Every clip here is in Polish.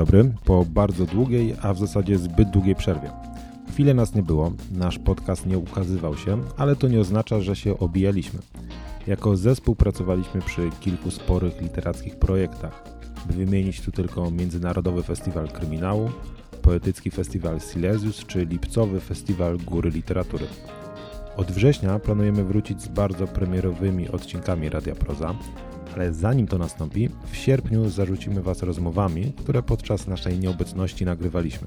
Dobry, po bardzo długiej, a w zasadzie zbyt długiej przerwie. Chwilę nas nie było, nasz podcast nie ukazywał się, ale to nie oznacza, że się obijaliśmy. Jako zespół pracowaliśmy przy kilku sporych literackich projektach, by wymienić tu tylko Międzynarodowy Festiwal Kryminału, Poetycki Festiwal Silesius czy Lipcowy Festiwal Góry Literatury. Od września planujemy wrócić z bardzo premierowymi odcinkami Radia Proza, ale zanim to nastąpi, w sierpniu zarzucimy Was rozmowami, które podczas naszej nieobecności nagrywaliśmy.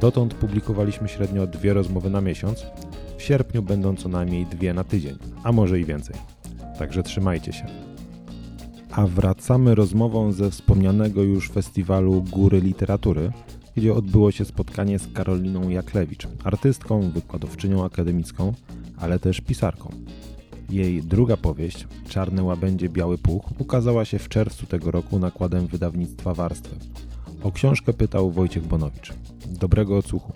Dotąd publikowaliśmy średnio dwie rozmowy na miesiąc, w sierpniu będą co najmniej dwie na tydzień, a może i więcej. Także trzymajcie się. A wracamy rozmową ze wspomnianego już festiwalu Góry Literatury, gdzie odbyło się spotkanie z Karoliną Jaklewicz, artystką, wykładowczynią akademicką, ale też pisarką. Jej druga powieść, Czarne łabędzie, biały puch, ukazała się w czerwcu tego roku nakładem wydawnictwa Warstwy. O książkę pytał Wojciech Bonowicz. Dobrego odsłuchu.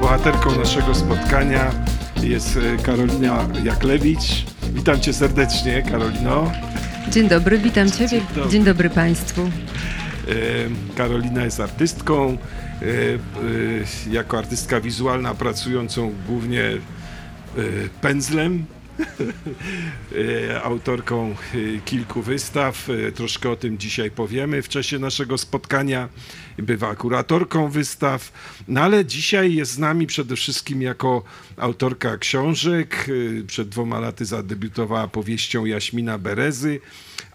Bohaterką naszego spotkania jest e, Karolina Jaklewicz. Witam cię serdecznie, Karolino. Dzień dobry, witam Ciebie. Dzień dobry. Dzień dobry Państwu. E, Karolina jest artystką, e, e, jako artystka wizualna pracującą głównie pędzlem, autorką e, kilku wystaw. E, Troszkę o tym dzisiaj powiemy w czasie naszego spotkania. Bywa kuratorką wystaw, no ale dzisiaj jest z nami przede wszystkim jako autorka książek. E, Przed dwoma laty zadebiutowała powieścią Jaśmina Berezy.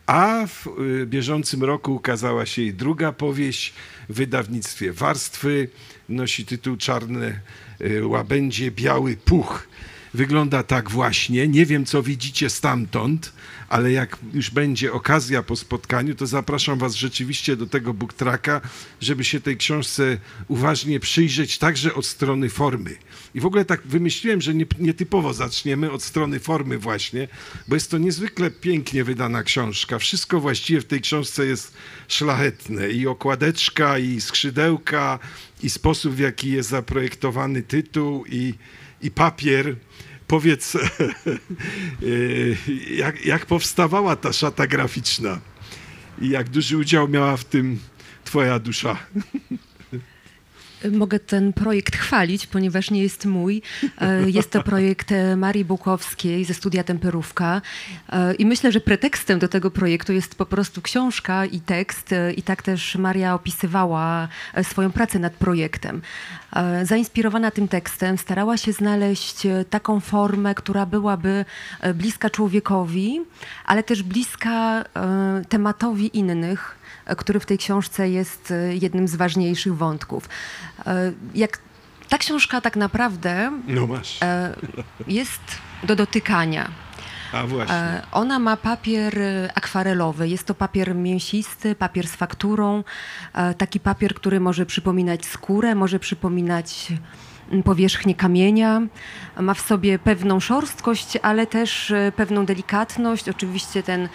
A w bieżącym roku ukazała się jej druga powieść w wydawnictwie Warstwy. Nosi tytuł Czarne łabędzie, biały puch. Wygląda tak właśnie. Nie wiem, co widzicie stamtąd, ale jak już będzie okazja po spotkaniu, to zapraszam Was rzeczywiście do tego booktraka, żeby się tej książce uważnie przyjrzeć, także od strony formy. I w ogóle tak wymyśliłem, że nie- nietypowo zaczniemy od strony formy właśnie, bo jest to niezwykle pięknie wydana książka. Wszystko właściwie w tej książce jest szlachetne. I okładeczka, i skrzydełka, i sposób, w jaki jest zaprojektowany tytuł, i, i papier. Powiedz, y, jak, jak powstawała ta szata graficzna i jak duży udział miała w tym twoja dusza? Mogę ten projekt chwalić, ponieważ nie jest mój. E, Jest to projekt e, Marii Bułkowskiej ze studia Temperówka. E, I myślę, że pretekstem do tego projektu jest po prostu książka i tekst. I tak też Maria opisywała swoją pracę nad projektem. Zainspirowana tym tekstem starała się znaleźć taką formę, która byłaby bliska człowiekowi, ale też bliska tematowi innych który w tej książce jest e, jednym z ważniejszych wątków. E, Jak ta książka tak naprawdę No e, jest do dotykania. A właśnie. Ona ma papier akwarelowy. Jest to papier mięsisty, papier z fakturą. Taki papier, który może przypominać skórę, może przypominać powierzchnię kamienia. Ma w sobie pewną szorstkość, ale też pewną delikatność. Oczywiście ten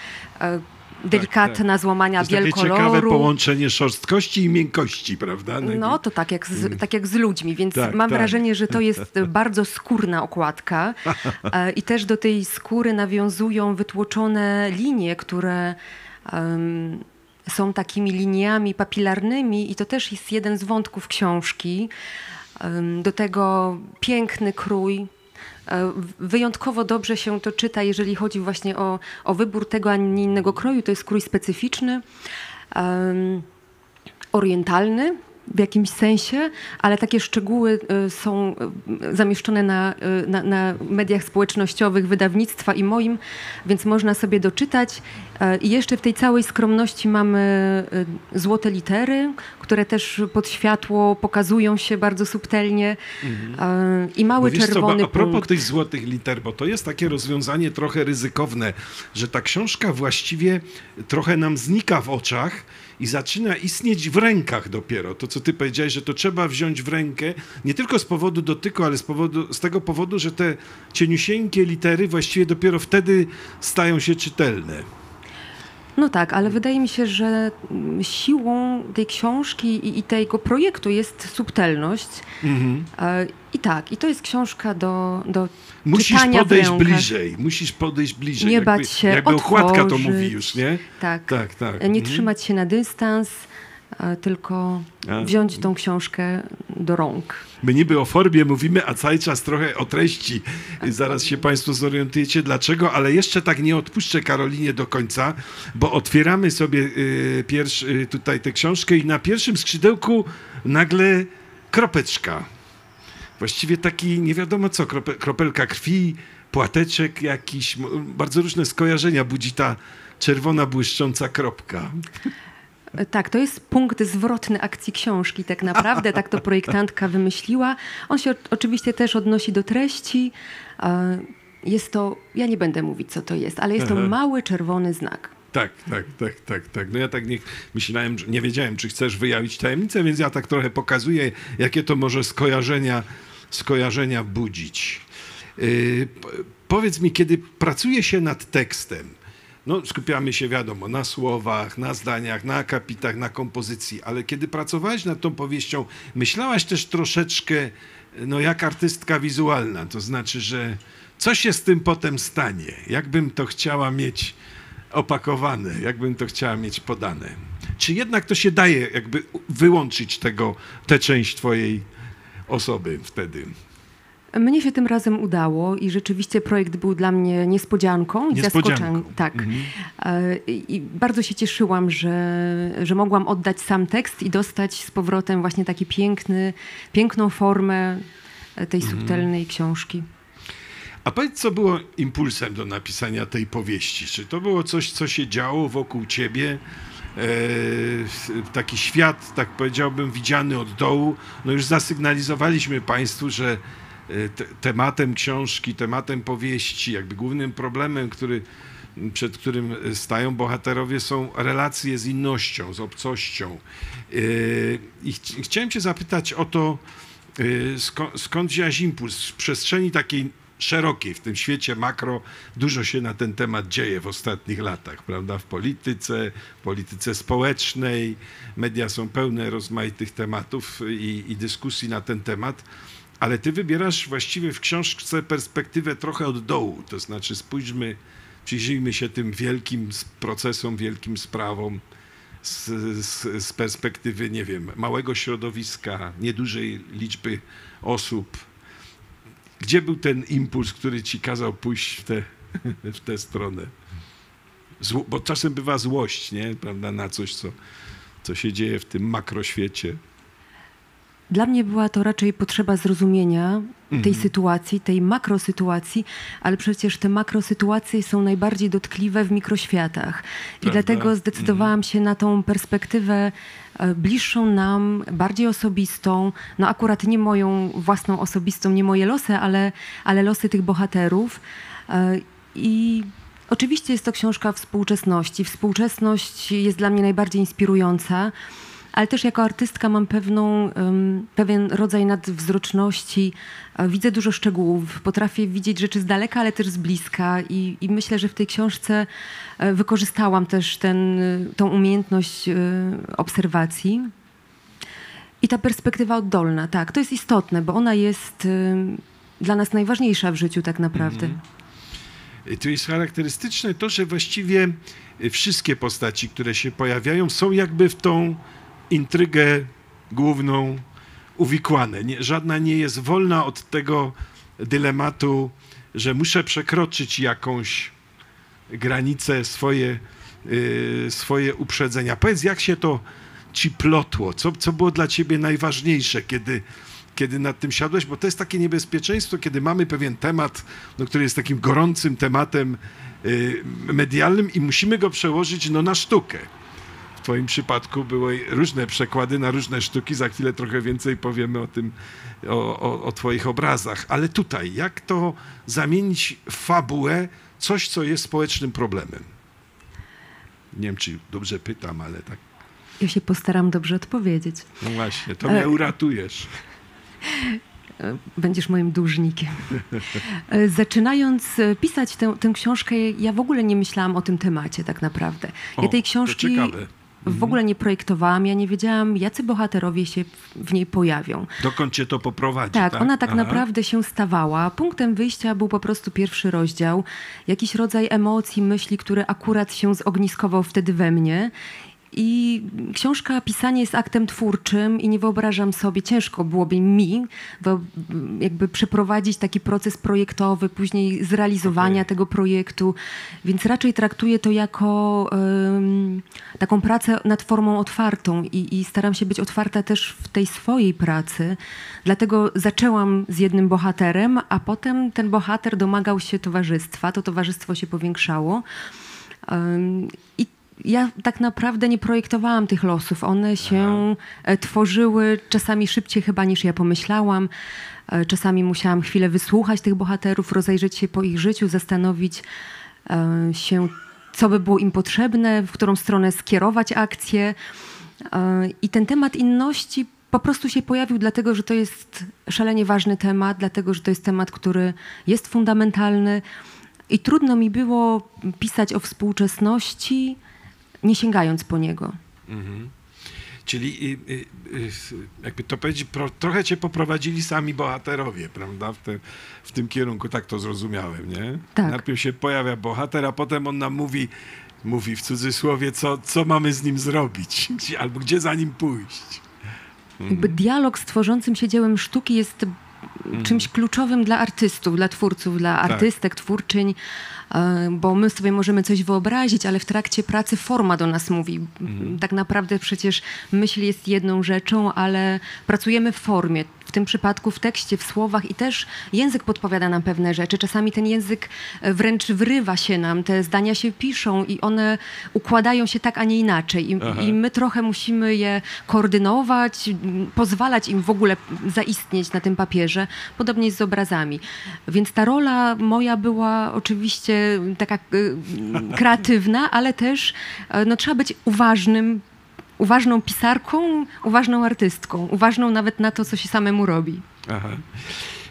e, delikatna złamania To jest takie ciekawe połączenie szorstkości i miękkości, prawda? No to tak jak z, tak jak z ludźmi, więc Tak, mam tak. wrażenie, że to jest bardzo skórna okładka E, i też do tej skóry nawiązują wytłoczone linie, które em, są takimi liniami papilarnymi i to też jest jeden z wątków książki. Do tego piękny krój. E, Wyjątkowo dobrze się to czyta, jeżeli chodzi właśnie o, o wybór tego, a nie innego kroju. To jest krój specyficzny. Em, orientalny w jakimś sensie, ale takie szczegóły y, są y, zamieszczone na, y, na, na mediach społecznościowych wydawnictwa i moim, więc można sobie doczytać. E, I jeszcze w tej całej skromności mamy złote litery, które też pod światło pokazują się bardzo subtelnie E, i mały wiesz co, czerwony bo a propos punkt. tych złotych liter, bo to jest takie rozwiązanie trochę ryzykowne, że ta książka właściwie trochę nam znika w oczach i zaczyna istnieć w rękach dopiero. To, co ty powiedziałeś, że to trzeba wziąć w rękę, nie tylko z powodu dotyku, ale z, powodu, z tego powodu, że te cieniusieńkie litery właściwie dopiero wtedy stają się czytelne. No tak, ale wydaje mi się, że mm, siłą tej książki i, i tego projektu jest subtelność. Mhm. E, I tak, i to jest książka do, do Musisz podejść bliżej, musisz podejść bliżej. Nie jakby, bać się Jakby okładka to otworzyć. mówi już, nie? Tak, Tak, tak. nie Mhm. trzymać się na dystans, tylko wziąć tą książkę do rąk. My niby o formie mówimy, a cały czas trochę o treści. Zaraz się Państwo zorientujecie dlaczego, ale jeszcze tak nie odpuszczę Karolinie do końca, bo otwieramy sobie y, pierwszy, y, tutaj tę książkę i na pierwszym skrzydełku nagle kropeczka. Właściwie taki nie wiadomo co, krope, kropelka krwi, płateczek jakiś, bardzo różne skojarzenia budzi ta czerwona błyszcząca kropka. Tak, to jest punkt zwrotny akcji książki, tak naprawdę, tak to projektantka wymyśliła. On się oczywiście też odnosi do treści. E, Jest to, ja nie będę mówić, co to jest, ale jest to mały czerwony znak. Tak, tak, tak, tak, tak. No ja tak nie myślałem, że nie wiedziałem, czy chcesz wyjawić tajemnicę, więc ja tak trochę pokazuję, jakie to może skojarzenia, skojarzenia budzić. Yy, powiedz mi, kiedy pracuje się nad tekstem, no skupiamy się, wiadomo, na słowach, na zdaniach, na akapitach, na kompozycji, ale kiedy pracowałeś nad tą powieścią, myślałaś też troszeczkę, no jak artystka wizualna, to znaczy, że co się z tym potem stanie? Jakbym to chciała mieć opakowane, jakbym to chciała mieć podane. Czy jednak to się daje jakby wyłączyć tego, tę część twojej osoby wtedy? Mnie się tym razem udało i rzeczywiście projekt był dla mnie niespodzianką i zaskoczeniem. Tak. Mhm. E, I bardzo się cieszyłam, że, że mogłam oddać sam tekst i dostać z powrotem właśnie taki piękny, piękną formę e, tej Mhm. subtelnej książki. A powiedz, co było impulsem do napisania tej powieści? Czy to było coś, co się działo wokół ciebie? E, taki świat, tak powiedziałbym, widziany od dołu. No już zasygnalizowaliśmy Państwu, że tematem książki, tematem powieści, jakby głównym problemem, który, przed którym stają bohaterowie, są relacje z innością, z obcością. E, I ch chciałem Cię zapytać o to, e, skąd, skąd wziąłeś impuls w przestrzeni takiej szerokiej, w tym świecie makro, dużo się na ten temat dzieje w ostatnich latach, prawda? W polityce, polityce społecznej, media są pełne rozmaitych tematów i, i dyskusji na ten temat, ale ty wybierasz właściwie w książce perspektywę trochę od dołu, to znaczy spójrzmy, przyjrzyjmy się tym wielkim procesom, wielkim sprawom z, z, z perspektywy, nie wiem, małego środowiska, niedużej liczby osób, gdzie był ten impuls, który ci kazał pójść w tę w stronę? Zło, bo czasem bywa złość, nie? Prawda, na coś, co, co się dzieje w tym makroświecie. Dla mnie była to raczej potrzeba zrozumienia tej Mhm. sytuacji, tej makrosytuacji, ale przecież te makrosytuacje są najbardziej dotkliwe w mikroświatach. I Prawda? dlatego zdecydowałam się na tą perspektywę e, bliższą nam, bardziej osobistą. No akurat nie moją własną osobistą, nie moje losy, ale, ale losy tych bohaterów. E, I oczywiście jest to książka współczesności. Współczesność jest dla mnie najbardziej inspirująca ale też jako artystka mam pewną, pewien rodzaj nadwzroczności. E, Widzę dużo szczegółów, potrafię widzieć rzeczy z daleka, ale też z bliska i, i myślę, że w tej książce e, wykorzystałam też ten, y, tą umiejętność obserwacji. I ta perspektywa oddolna, tak, to jest istotne, bo ona jest dla nas najważniejsza w życiu tak naprawdę. Mhm. Tu jest charakterystyczne to, że właściwie wszystkie postaci, które się pojawiają, są jakby w tą intrygę główną uwikłane. Nie, żadna nie jest wolna od tego dylematu, że muszę przekroczyć jakąś granicę, swoje, y, swoje uprzedzenia. Powiedz, jak się to ci plotło? Co, co było dla ciebie najważniejsze, kiedy, kiedy nad tym siadłeś? Bo to jest takie niebezpieczeństwo, kiedy mamy pewien temat, no, który jest takim gorącym tematem y, medialnym i musimy go przełożyć no, na sztukę. W Twoim przypadku były różne przekłady na różne sztuki. Za chwilę trochę więcej powiemy o tym, o, o, o Twoich obrazach. Ale tutaj, jak to zamienić w fabułę coś, co jest społecznym problemem? Nie wiem, czy dobrze pytam, ale tak. Ja się postaram dobrze odpowiedzieć. No właśnie, to mnie E, uratujesz. e, będziesz moim dłużnikiem. E, Zaczynając pisać tę, tę książkę, ja w ogóle nie myślałam o tym temacie tak naprawdę. O, ja tej to książki ciekawe. W ogóle nie projektowałam, ja nie wiedziałam, jacy bohaterowie się w- niej pojawią. Dokąd cię to poprowadzi? Tak, ona tak Aha. naprawdę się stawała. Punktem wyjścia był po prostu pierwszy rozdział, jakiś rodzaj emocji, myśli, który akurat się zogniskował wtedy we mnie. I książka pisanie jest aktem twórczym i nie wyobrażam sobie, ciężko byłoby mi jakby przeprowadzić taki proces projektowy, później zrealizowania Okej. tego projektu, więc raczej traktuję to jako em, taką pracę nad formą otwartą i, i staram się być otwarta też w tej swojej pracy. Dlatego zaczęłam z jednym bohaterem, a potem ten bohater domagał się towarzystwa, to towarzystwo się powiększało. I ja tak naprawdę nie projektowałam tych losów. One się e, tworzyły czasami szybciej chyba niż ja pomyślałam. E, Czasami musiałam chwilę wysłuchać tych bohaterów, rozejrzeć się po ich życiu, zastanowić e, się, co by było im potrzebne, w którą stronę skierować akcję. I ten temat inności po prostu się pojawił, dlatego że to jest szalenie ważny temat, dlatego że to jest temat, który jest fundamentalny. I trudno mi było pisać o współczesności, nie sięgając po niego. Czyli y, y, y, jakby to powiedzieć, trochę cię poprowadzili sami bohaterowie, prawda? W, te, w tym kierunku, tak to zrozumiałem, nie? Tak. Najpierw się pojawia bohater, a potem on nam mówi, mówi w cudzysłowie, co, co mamy z nim zrobić, albo gdzie za nim pójść. Jakby dialog z tworzącym się dziełem sztuki jest czymś kluczowym dla artystów, dla twórców, dla artystek, twórczyń, e, bo my sobie możemy coś wyobrazić, ale w trakcie pracy forma do nas mówi. Tak naprawdę przecież myśl jest jedną rzeczą, ale pracujemy w formie. W tym przypadku w tekście, w słowach i też język podpowiada nam pewne rzeczy. Czasami ten język e, wręcz wrywa się nam, te zdania się piszą i one układają się tak, a nie inaczej. I, i my trochę musimy je koordynować, pozwalać im w ogóle zaistnieć na tym papierze. Podobnie jest z obrazami. Więc ta rola moja była oczywiście taka y, kreatywna, ale też e, no, trzeba być uważnym, uważną pisarką, uważną artystką, uważną nawet na to, co się samemu robi. Aha.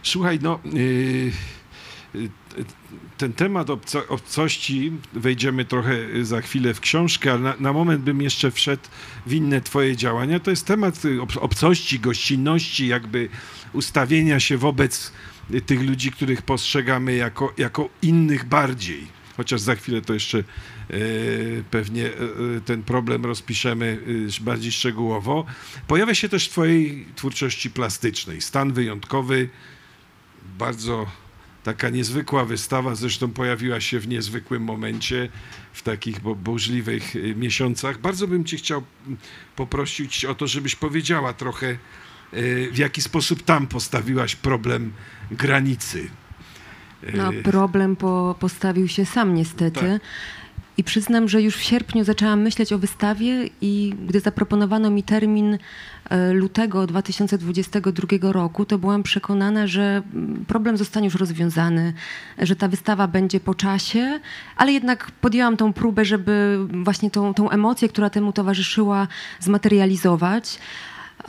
Słuchaj, no y, y, ten temat obco, obcości wejdziemy trochę za chwilę w książkę, ale na, na moment bym jeszcze wszedł w inne twoje działania. To jest temat y, ob, obcości, gościnności, jakby ustawienia się wobec y, tych ludzi, których postrzegamy jako, jako innych bardziej. Chociaż za chwilę to jeszcze y, pewnie y, y, ten problem rozpiszemy bardziej szczegółowo. Pojawia się też w twojej twórczości plastycznej. Stan wyjątkowy, bardzo taka niezwykła wystawa, zresztą pojawiła się w niezwykłym momencie, w takich bu- burzliwych miesiącach. Bardzo bym cię chciał poprosić o to, żebyś powiedziała trochę, w jaki sposób tam postawiłaś problem granicy. No, problem po, postawił się sam niestety. Tak. I przyznam, że już w sierpniu zaczęłam myśleć o wystawie i gdy zaproponowano mi termin e, lutego 2022 roku, to byłam przekonana, że mm, problem zostanie już rozwiązany, że ta wystawa będzie po czasie, ale jednak podjęłam tą próbę, żeby właśnie tą, tą emocję, która temu towarzyszyła, zmaterializować.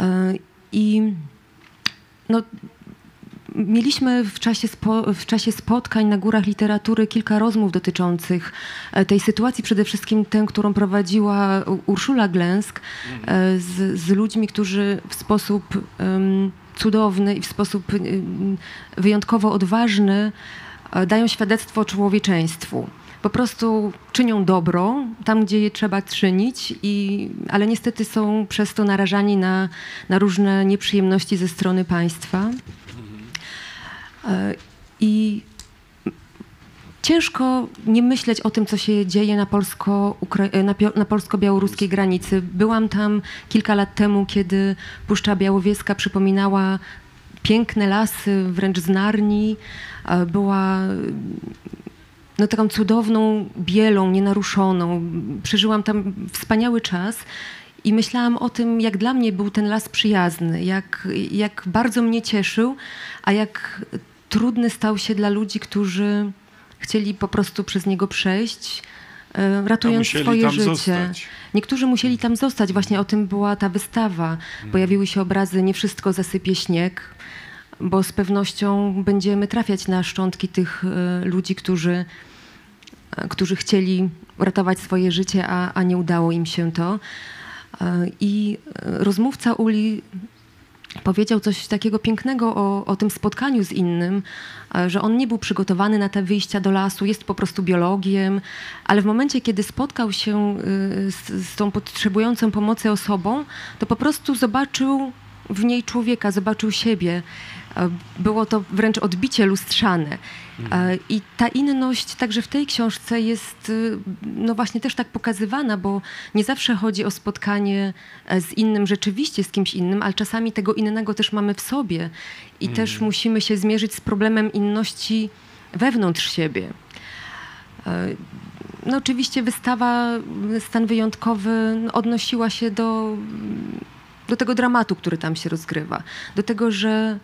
E, I no, Mieliśmy w czasie, spo, w czasie spotkań na Górach Literatury kilka rozmów dotyczących e, tej sytuacji, przede wszystkim tę, którą prowadziła Urszula Glęsk e, z, z ludźmi, którzy w sposób cudowny i w sposób wyjątkowo odważny e, dają świadectwo człowieczeństwu. Po prostu czynią dobro tam, gdzie je trzeba czynić, i, ale niestety są przez to narażani na, na różne nieprzyjemności ze strony państwa. E, I ciężko nie myśleć o tym, co się dzieje na, polsko, pio- na polsko-białoruskiej granicy. Byłam tam kilka lat temu, kiedy Puszcza Białowieska przypominała piękne lasy, wręcz z Narni. E, Była no, taką cudowną bielą, nienaruszoną. Przeżyłam tam wspaniały czas i myślałam o tym, jak dla mnie był ten las przyjazny, jak, jak bardzo mnie cieszył, a jak trudny stał się dla ludzi, którzy chcieli po prostu przez niego przejść, e, ratując swoje życie. zostać. Niektórzy musieli tam zostać, właśnie o tym była ta wystawa. Pojawiły się obrazy Nie wszystko zasypie śnieg. bo z pewnością będziemy trafiać na szczątki tych e, ludzi, którzy, e, którzy chcieli uratować swoje życie, a, a nie udało im się to. I rozmówca Uli powiedział coś takiego pięknego o, o tym spotkaniu z innym, e, że on nie był przygotowany na te wyjścia do lasu, jest po prostu biologiem, ale w momencie, kiedy spotkał się y, z, z tą potrzebującą pomocy osobą, to po prostu zobaczył w niej człowieka, zobaczył siebie. Było to wręcz odbicie lustrzane. I ta inność także w tej książce jest y, no właśnie też tak pokazywana, bo nie zawsze chodzi o spotkanie e, z innym rzeczywiście, z kimś innym, ale czasami tego innego też mamy w sobie i też musimy się zmierzyć z problemem inności wewnątrz siebie. E, No oczywiście wystawa Stan Wyjątkowy no, odnosiła się do, do tego dramatu, który tam się rozgrywa. Do tego, że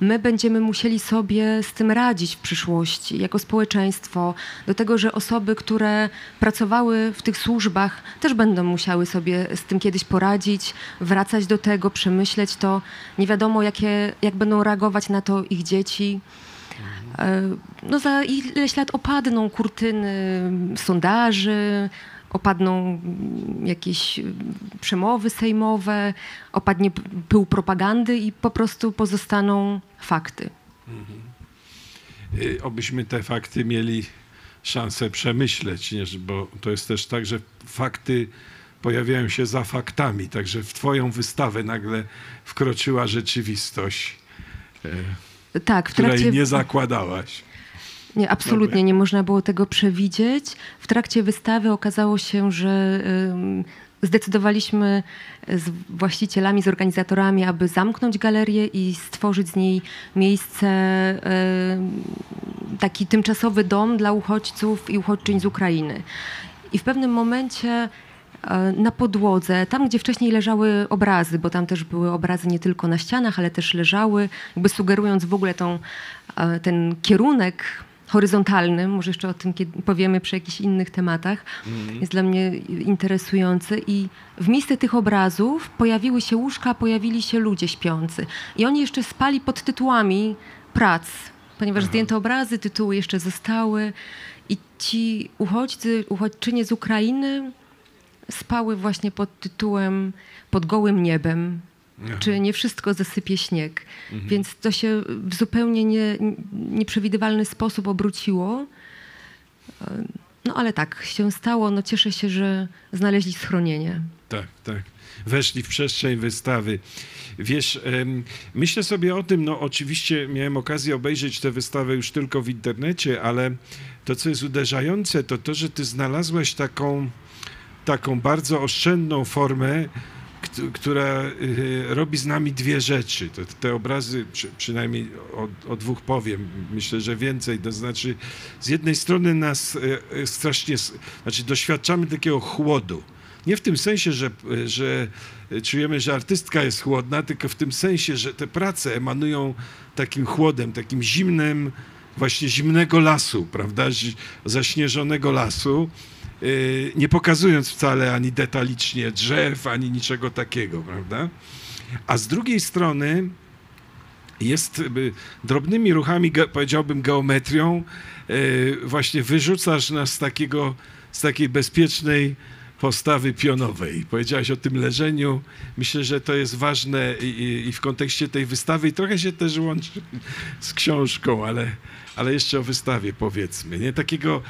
my będziemy musieli sobie z tym radzić w przyszłości jako społeczeństwo. Do tego, że osoby, które pracowały w tych służbach też będą musiały sobie z tym kiedyś poradzić, wracać do tego, przemyśleć to. Nie wiadomo, jakie, jak będą reagować na to ich dzieci. E, No za ileś lat opadną kurtyny sondaży, opadną jakieś mm, przemowy sejmowe, opadnie pył propagandy i po prostu pozostaną fakty. Y, Obyśmy te fakty mieli szansę przemyśleć, nie? bo to jest też tak, że fakty pojawiają się za faktami, także w twoją wystawę nagle wkroczyła rzeczywistość, e, Tak, w której trakcie, nie zakładałaś. Nie, absolutnie nie można było tego przewidzieć. W trakcie wystawy okazało się, że zdecydowaliśmy z właścicielami, z organizatorami, aby zamknąć galerię i stworzyć z niej miejsce, taki tymczasowy dom dla uchodźców i uchodźczyń z Ukrainy. I w pewnym momencie e, na podłodze, tam gdzie wcześniej leżały obrazy, bo tam też były obrazy nie tylko na ścianach, ale też leżały, jakby sugerując w ogóle tą, e, ten kierunek horyzontalny, może jeszcze o tym kiedy powiemy przy jakichś innych tematach, jest dla mnie interesujący. I w miejsce tych obrazów pojawiły się łóżka, pojawili się ludzie śpiący. I oni jeszcze spali pod tytułami prac, ponieważ zdjęte obrazy, tytuły jeszcze zostały. I ci uchodźcy, uchodźczynie z Ukrainy spały właśnie pod tytułem Pod gołym niebem. Czy nie wszystko zasypie śnieg. Więc to się w zupełnie nie, nieprzewidywalny sposób obróciło. No ale tak się stało. No cieszę się, że znaleźli schronienie. Tak, tak. Weszli w przestrzeń wystawy. Wiesz, myślę sobie o tym, no oczywiście miałem okazję obejrzeć tę wystawę już tylko w internecie, ale to, co jest uderzające, to to, że ty znalazłaś taką, taką bardzo oszczędną formę, która y, robi z nami dwie rzeczy. To, te obrazy, przy, przynajmniej o, o dwóch powiem, myślę, że więcej. To znaczy, z jednej strony nas y, y, strasznie, znaczy doświadczamy takiego chłodu. Nie w tym sensie, że, że czujemy, że artystka jest chłodna, tylko w tym sensie, że te prace emanują takim chłodem, takim zimnym, właśnie zimnego lasu, prawda? Zaśnieżonego lasu, nie pokazując wcale ani detalicznie drzew, ani niczego takiego, prawda? A z drugiej strony jest y, drobnymi ruchami, powiedziałbym, geometrią, y, właśnie wyrzucasz nas z takiego, z takiej bezpiecznej postawy pionowej. Powiedziałeś o tym leżeniu. Myślę, że to jest ważne i, i, i w kontekście tej wystawy i trochę się też łączy z książką, ale, ale jeszcze o wystawie powiedzmy. Nie? Takiego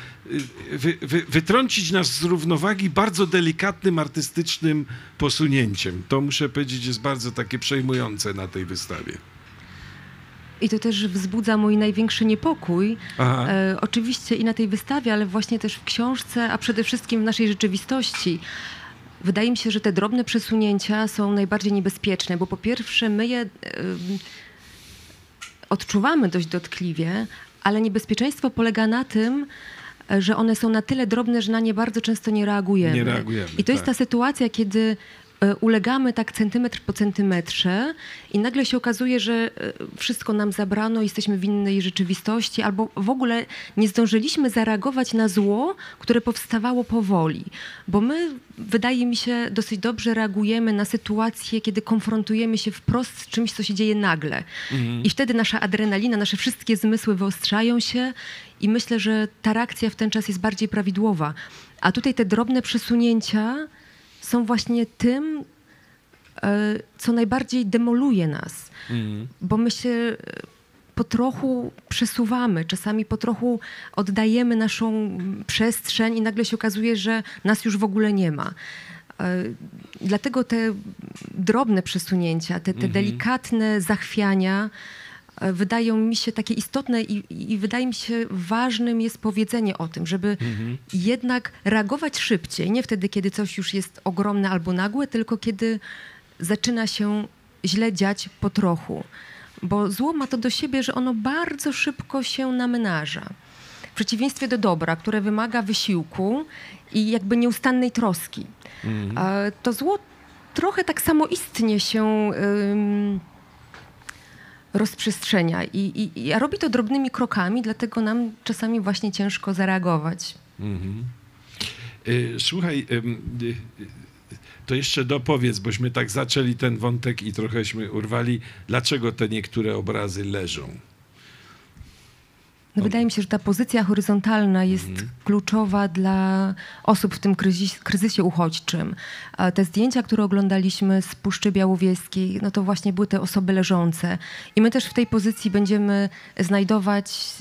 y, wy, wy, wytrącić nas z równowagi bardzo delikatnym, artystycznym posunięciem. To muszę powiedzieć jest bardzo takie przejmujące na tej wystawie. I to też wzbudza mój największy niepokój. E, oczywiście i na tej wystawie, ale właśnie też w książce, a przede wszystkim w naszej rzeczywistości. Wydaje mi się, że te drobne przesunięcia są najbardziej niebezpieczne, bo po pierwsze my je odczuwamy dość dotkliwie, ale niebezpieczeństwo polega na tym, e, że one są na tyle drobne, że na nie bardzo często nie reagujemy. Nie reagujemy, I to jest tak. ta sytuacja, kiedy ulegamy tak centymetr po centymetrze i nagle się okazuje, że e, wszystko nam zabrano, jesteśmy w innej rzeczywistości, albo w ogóle nie zdążyliśmy zareagować na zło, które powstawało powoli. Bo my, wydaje mi się, dosyć dobrze reagujemy na sytuacje, kiedy konfrontujemy się wprost z czymś, co się dzieje nagle. I wtedy nasza adrenalina, nasze wszystkie zmysły wyostrzają się i myślę, że ta reakcja w ten czas jest bardziej prawidłowa. A tutaj te drobne przesunięcia są właśnie tym, e, co najbardziej demoluje nas, bo my się e, po trochu przesuwamy, czasami po trochu oddajemy naszą przestrzeń i nagle się okazuje, że nas już w ogóle nie ma. E, Dlatego te drobne przesunięcia, te, te delikatne zachwiania wydają mi się takie istotne i, i wydaje mi się ważnym jest powiedzenie o tym, żeby jednak reagować szybciej, nie wtedy, kiedy coś już jest ogromne albo nagłe, tylko kiedy zaczyna się źle dziać po trochu. Bo zło ma to do siebie, że ono bardzo szybko się namnaża. W przeciwieństwie do dobra, które wymaga wysiłku i jakby nieustannej troski. E, To zło trochę tak samoistnie się ym, rozprzestrzenia I, i, i robi to drobnymi krokami, dlatego nam czasami właśnie ciężko zareagować. Y, Słuchaj, y, y, to jeszcze dopowiedz, bośmy tak zaczęli ten wątek i trochęśmy urwali, dlaczego te niektóre obrazy leżą. No Wydaje mi się, że ta pozycja horyzontalna jest kluczowa dla osób w tym kryzys, kryzysie uchodźczym. Te zdjęcia, które oglądaliśmy z Puszczy Białowieskiej, no to właśnie były te osoby leżące. I my też w tej pozycji będziemy znajdować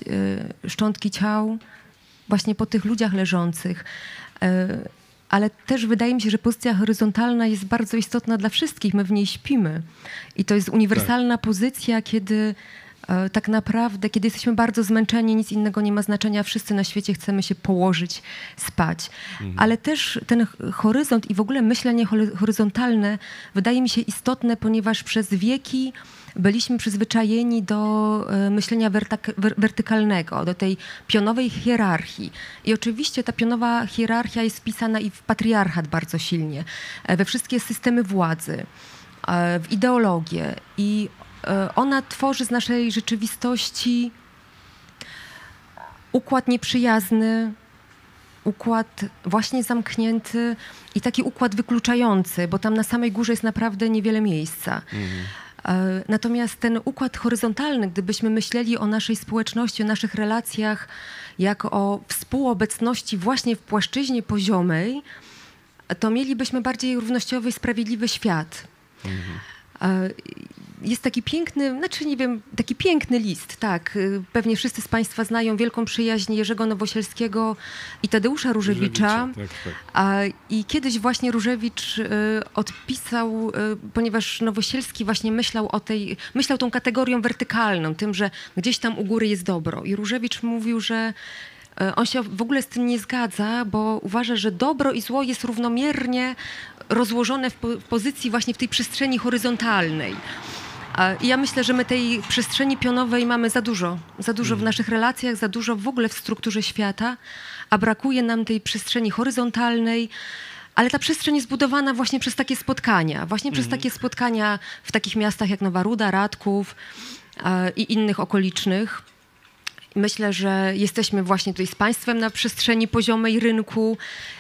y, szczątki ciał właśnie po tych ludziach leżących. Y, ale też wydaje mi się, że pozycja horyzontalna jest bardzo istotna dla wszystkich. My w niej śpimy. I to jest uniwersalna pozycja, kiedy tak naprawdę, kiedy jesteśmy bardzo zmęczeni, nic innego nie ma znaczenia, wszyscy na świecie chcemy się położyć, spać. Ale też ten horyzont i w ogóle myślenie hory- horyzontalne wydaje mi się istotne, ponieważ przez wieki byliśmy przyzwyczajeni do e, myślenia wertykalnego, do tej pionowej hierarchii. I oczywiście ta pionowa hierarchia jest wpisana i w patriarchat bardzo silnie, e, we wszystkie systemy władzy, e, w ideologię. I e, ona tworzy z naszej rzeczywistości układ nieprzyjazny, układ właśnie zamknięty i taki układ wykluczający, bo tam na samej górze jest naprawdę niewiele miejsca. E, Natomiast ten układ horyzontalny, gdybyśmy myśleli o naszej społeczności, o naszych relacjach, jak o współobecności właśnie w płaszczyźnie poziomej, to mielibyśmy bardziej równościowy sprawiedliwy świat. E, Jest taki piękny, znaczy nie wiem, taki piękny list, tak. Y, Pewnie wszyscy z Państwa znają wielką przyjaźń Jerzego Nowosielskiego i Tadeusza Różewicza. Tak, tak. I kiedyś właśnie Różewicz y, odpisał, y, ponieważ Nowosielski właśnie myślał o tej, myślał tą kategorią wertykalną, tym, że gdzieś tam u góry jest dobro. I Różewicz mówił, że on się w ogóle z tym nie zgadza, bo uważa, że dobro i zło jest równomiernie rozłożone w pozycji właśnie w tej przestrzeni horyzontalnej. I ja myślę, że my tej przestrzeni pionowej mamy za dużo. Za dużo w naszych relacjach, za dużo w ogóle w strukturze świata, a brakuje nam tej przestrzeni horyzontalnej. Ale ta przestrzeń jest budowana właśnie przez takie spotkania. Właśnie przez takie spotkania w takich miastach jak Nowa Ruda, Radków e, i innych okolicznych. Myślę, że jesteśmy właśnie tutaj z państwem na przestrzeni poziomej rynku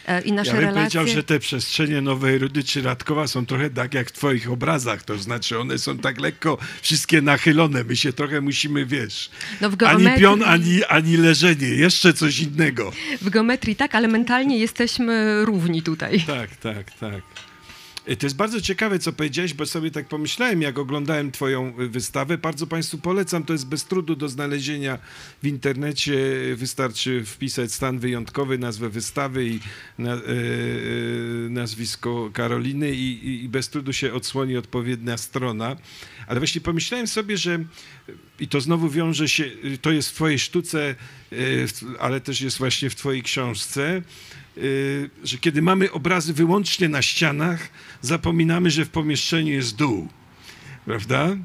e, i nasze Ja bym relacje. powiedział, że te przestrzenie Nowej Rudy czy Radkowa są trochę tak jak w twoich obrazach, to znaczy one są tak lekko wszystkie nachylone, my się trochę musimy, wiesz, No w ani geometrii- pion, ani, ani leżenie, jeszcze coś innego. W geometrii tak, ale mentalnie jesteśmy równi tutaj. Tak, tak, tak. Y, To jest bardzo ciekawe, co powiedziałeś, bo sobie tak pomyślałem, jak oglądałem Twoją y, wystawę. Bardzo Państwu polecam, to jest bez trudu do znalezienia w internecie. Wystarczy wpisać stan wyjątkowy, nazwę wystawy i na, y, nazwisko Karoliny i, i, bez trudu się odsłoni odpowiednia strona. Ale właśnie pomyślałem sobie, że i to znowu wiąże się, to jest w Twojej sztuce, ale też jest właśnie w Twojej książce, że kiedy mamy obrazy wyłącznie na ścianach, zapominamy, że w pomieszczeniu jest dół. Prawda?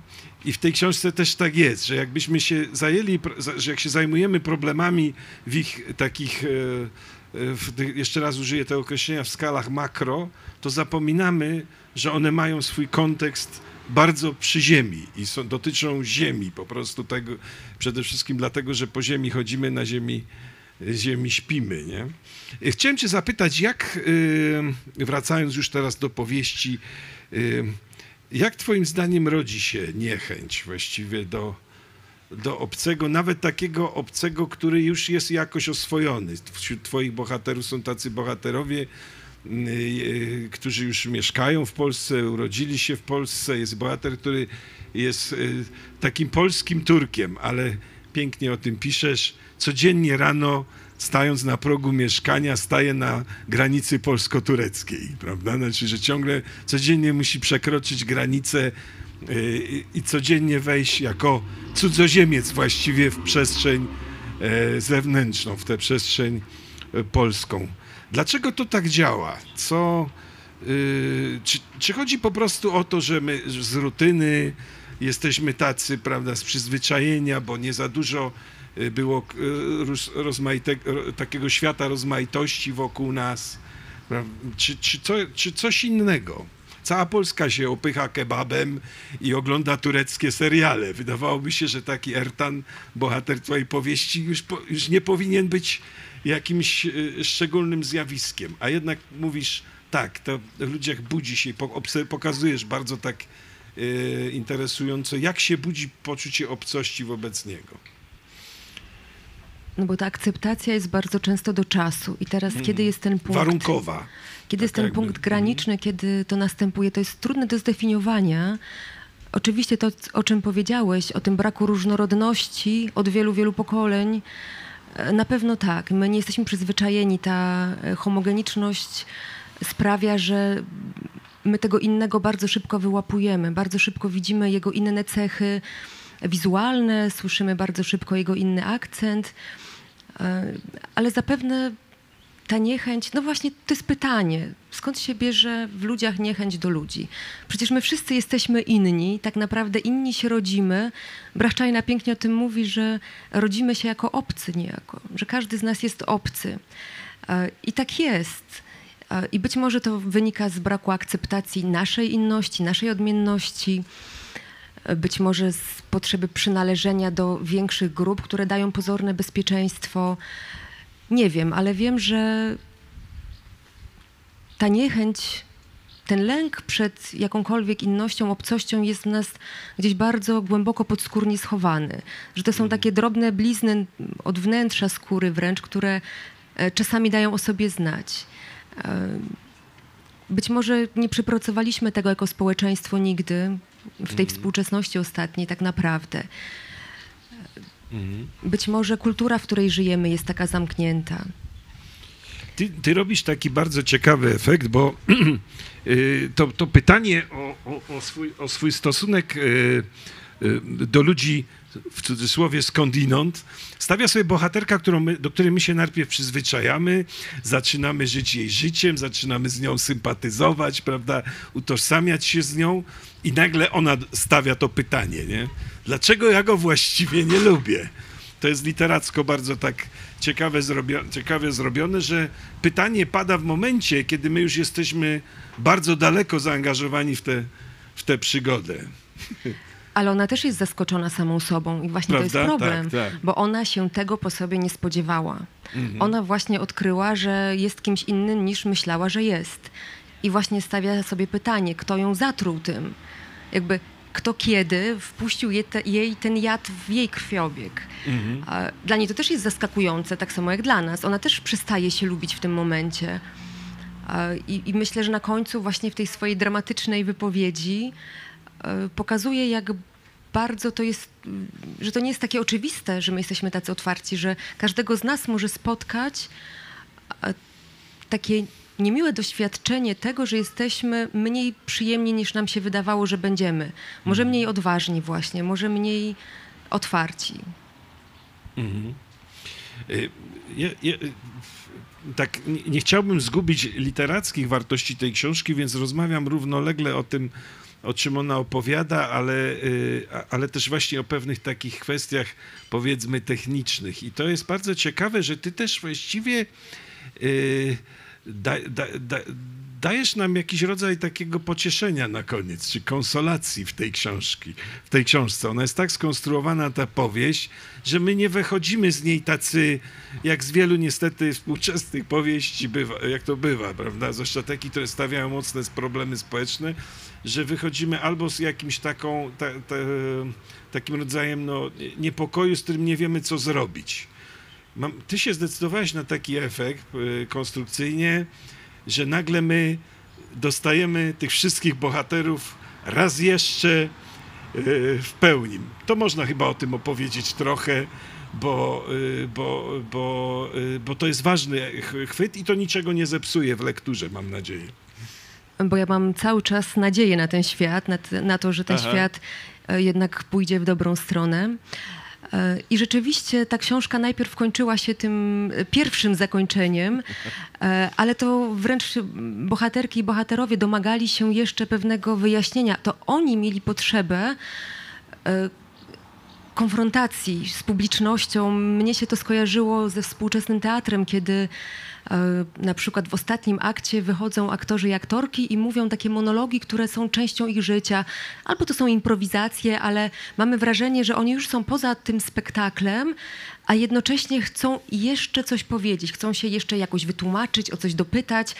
I w tej książce też tak jest, że jakbyśmy się zajęli, że jak się zajmujemy problemami w ich takich, e, e, w, jeszcze raz użyję tego określenia, w skalach makro, to zapominamy, że one mają swój kontekst bardzo przy ziemi i są, dotyczą ziemi, po prostu tego, przede wszystkim dlatego, że po ziemi chodzimy, na ziemi, ziemi śpimy, nie? E, Chciałem cię zapytać, jak, e, wracając już teraz do powieści, e, jak twoim zdaniem rodzi się niechęć właściwie do, do obcego, nawet takiego obcego, który już jest jakoś oswojony? Wśród twoich bohaterów są tacy bohaterowie, y, y, którzy już mieszkają w Polsce, urodzili się w Polsce. Jest bohater, który jest y, takim polskim Turkiem, ale pięknie o tym piszesz. Codziennie rano, stając na progu mieszkania, staje na granicy polsko-tureckiej, prawda? Znaczy, że ciągle codziennie musi przekroczyć granicę y, i codziennie wejść jako cudzoziemiec właściwie w przestrzeń e, zewnętrzną, w tę przestrzeń e, polską. Dlaczego to tak działa? Co, y, czy, czy chodzi po prostu o to, że my z rutyny jesteśmy tacy, prawda, z przyzwyczajenia, bo nie za dużo y, było y, roz, rozmaite, ro, takiego świata rozmaitości wokół nas, czy, czy, co, czy coś innego? Cała Polska się opycha kebabem i ogląda tureckie seriale. Wydawałoby się, że taki Ertan, bohater twojej powieści, już, po, już nie powinien być jakimś y, szczególnym zjawiskiem. A jednak mówisz, tak, to w ludziach budzi się, pokazujesz bardzo tak y, interesująco, jak się budzi poczucie obcości wobec niego. No bo ta akceptacja jest bardzo często do czasu. I teraz, kiedy jest ten punkt... Warunkowa. Kiedy jest Tak ten jakby. punkt graniczny, kiedy to następuje, to jest trudne do zdefiniowania. Oczywiście to, o czym powiedziałeś, o tym braku różnorodności od wielu, wielu pokoleń, e, na pewno tak. My nie jesteśmy przyzwyczajeni. Ta e, homogeniczność sprawia, że my tego innego bardzo szybko wyłapujemy, bardzo szybko widzimy jego inne cechy wizualne, słyszymy bardzo szybko jego inny akcent, E, ale zapewne ta niechęć, no właśnie to jest pytanie, skąd się bierze w ludziach niechęć do ludzi? Przecież my wszyscy jesteśmy inni, tak naprawdę inni się rodzimy. Brachczajna pięknie o tym mówi, że rodzimy się jako obcy niejako, że każdy z nas jest obcy. E, I tak jest. I być może to wynika z braku akceptacji naszej inności, naszej odmienności, e, być może z potrzeby przynależenia do większych grup, które dają pozorne bezpieczeństwo. Nie wiem, ale wiem, że ta niechęć, ten lęk przed jakąkolwiek innością, obcością jest w nas gdzieś bardzo głęboko podskórnie schowany. Że to są takie drobne blizny od wnętrza skóry wręcz, które e, czasami dają o sobie znać. E, Być może nie przepracowaliśmy tego jako społeczeństwo nigdy w tej współczesności ostatniej tak naprawdę. Być może kultura, w której żyjemy, jest taka zamknięta. Ty, ty robisz taki bardzo ciekawy efekt, bo y, to, to pytanie o, o, o, swój, o swój stosunek y, y, do ludzi, w cudzysłowie skądinąd, stawia sobie bohaterka, którą my, do której my się najpierw przyzwyczajamy, zaczynamy żyć jej życiem, zaczynamy z nią sympatyzować, prawda, utożsamiać się z nią i nagle ona stawia to pytanie, nie? Dlaczego ja go właściwie nie lubię? To jest literacko bardzo tak ciekawe, zrobio- ciekawie zrobione, że pytanie pada w momencie, kiedy my już jesteśmy bardzo daleko zaangażowani w tę w tę przygodę. Ale ona też jest zaskoczona samą sobą i właśnie to Prawda? jest problem, Tak, tak. bo ona się tego po sobie nie spodziewała. Ona właśnie odkryła, że jest kimś innym niż myślała, że jest. I właśnie stawia sobie pytanie, kto ją zatruł tym? Jakby kto kiedy wpuścił jej, te, jej ten jad w jej krwiobieg. A Dla niej to też jest zaskakujące, tak samo jak dla nas. Ona też przestaje się lubić w tym momencie. I, I myślę, że na końcu właśnie w tej swojej dramatycznej wypowiedzi pokazuje, jak bardzo to jest, mm, że to nie jest takie oczywiste, że my jesteśmy tacy otwarci, że każdego z nas może spotkać e, takie niemiłe doświadczenie tego, że jesteśmy mniej przyjemni niż nam się wydawało, że będziemy. Może mniej odważni właśnie, może mniej otwarci. Y, Ja, ja, y, tak, nie, nie chciałbym zgubić literackich wartości tej książki, więc rozmawiam równolegle o tym, o czym ona opowiada, ale, y, ale też właśnie o pewnych takich kwestiach, powiedzmy, technicznych. I to jest bardzo ciekawe, że ty też właściwie y, da, da, da, dajesz nam jakiś rodzaj takiego pocieszenia na koniec, czy konsolacji w tej książki, w tej książce. Ona jest tak skonstruowana, ta powieść, że my nie wychodzimy z niej tacy, jak z wielu niestety współczesnych powieści bywa, jak to bywa, prawda? Zwłaszcza takie, które stawiają mocne problemy społeczne, że wychodzimy albo z jakimś taką, ta, ta, takim rodzajem no, niepokoju, z którym nie wiemy, co zrobić. Mam, ty się zdecydowałeś na taki efekt y, konstrukcyjnie, że nagle my dostajemy tych wszystkich bohaterów raz jeszcze y, w pełni. To można chyba o tym opowiedzieć trochę, bo, y, bo, bo, y, bo to jest ważny ch- chwyt i to niczego nie zepsuje w lekturze, mam nadzieję. Bo ja mam cały czas nadzieję na ten świat, na, na to, że ten Aha. świat e, jednak pójdzie w dobrą stronę. I rzeczywiście ta książka najpierw kończyła się tym e, pierwszym zakończeniem, e, ale to wręcz bohaterki i bohaterowie domagali się jeszcze pewnego wyjaśnienia. To oni mieli potrzebę e, konfrontacji z publicznością. Mnie się to skojarzyło ze współczesnym teatrem, kiedy e, na przykład w ostatnim akcie wychodzą aktorzy i aktorki i mówią takie monologi, które są częścią ich życia. Albo to są improwizacje, ale mamy wrażenie, że oni już są poza tym spektaklem, a jednocześnie chcą jeszcze coś powiedzieć, chcą się jeszcze jakoś wytłumaczyć, o coś dopytać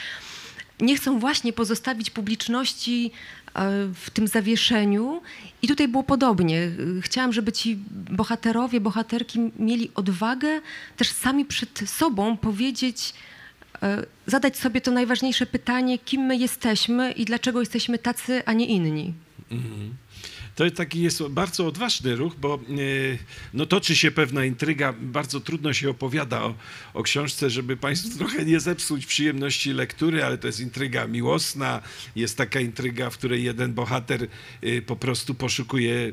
nie chcą właśnie pozostawić publiczności w tym zawieszeniu. I tutaj było podobnie. Chciałam, żeby ci bohaterowie, bohaterki mieli odwagę też sami przed sobą powiedzieć, e, zadać sobie to najważniejsze pytanie, kim my jesteśmy i dlaczego jesteśmy tacy, a nie inni. To taki jest bardzo odważny ruch, bo e, no, toczy się pewna intryga. Bardzo trudno się opowiada o, o książce, żeby Państwu trochę nie zepsuć przyjemności lektury, ale to jest intryga miłosna. Jest taka intryga, w której jeden bohater e, po prostu poszukuje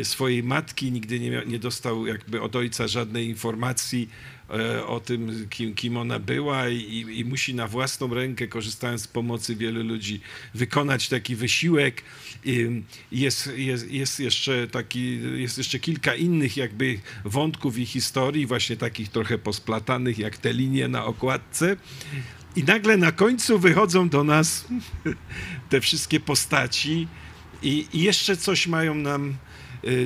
e, swojej matki, nigdy nie, nie dostał jakby od ojca żadnej informacji o tym, kim, kim ona była i, i musi na własną rękę, korzystając z pomocy wielu ludzi, wykonać taki wysiłek. Jest, jest, jest, jeszcze taki, jest jeszcze kilka innych jakby wątków i historii, właśnie takich trochę posplatanych, jak te linie na okładce. I nagle na końcu wychodzą do nas te wszystkie postaci i, i jeszcze coś mają nam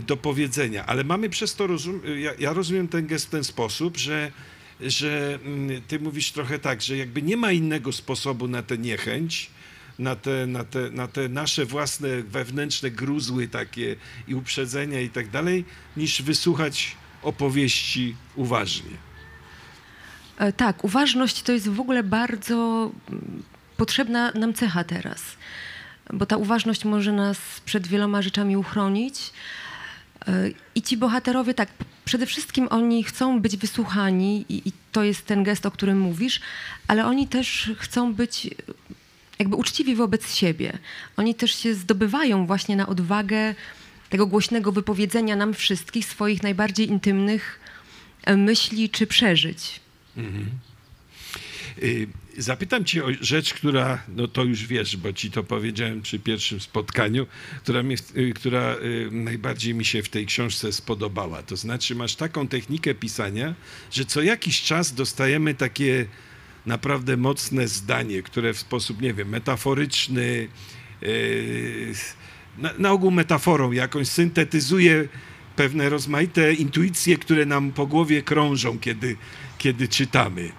do powiedzenia. Ale mamy przez to, rozum, ja, ja rozumiem ten gest w ten sposób, że, że mm, ty mówisz trochę tak, że jakby nie ma innego sposobu na tę niechęć, na te, na, te, na te nasze własne wewnętrzne gruzły takie i uprzedzenia i tak dalej, niż wysłuchać opowieści uważnie. E, Tak, uważność to jest w ogóle bardzo mm, potrzebna nam cecha teraz, bo ta uważność może nas przed wieloma rzeczami uchronić. I ci bohaterowie, tak, przede wszystkim oni chcą być wysłuchani, i, i to jest ten gest, o którym mówisz, ale oni też chcą być jakby uczciwi wobec siebie. Oni też się zdobywają właśnie na odwagę tego głośnego wypowiedzenia nam wszystkich swoich najbardziej intymnych e, myśli czy przeżyć. Y, Zapytam cię o rzecz, która, no to już wiesz, bo ci to powiedziałem przy pierwszym spotkaniu, która, y, która y, najbardziej mi się w tej książce spodobała. To znaczy, masz taką technikę pisania, że co jakiś czas dostajemy takie naprawdę mocne zdanie, które w sposób, nie wiem, metaforyczny, y, na, na ogół metaforą jakąś syntetyzuje pewne rozmaite intuicje, które nam po głowie krążą, kiedy, kiedy czytamy.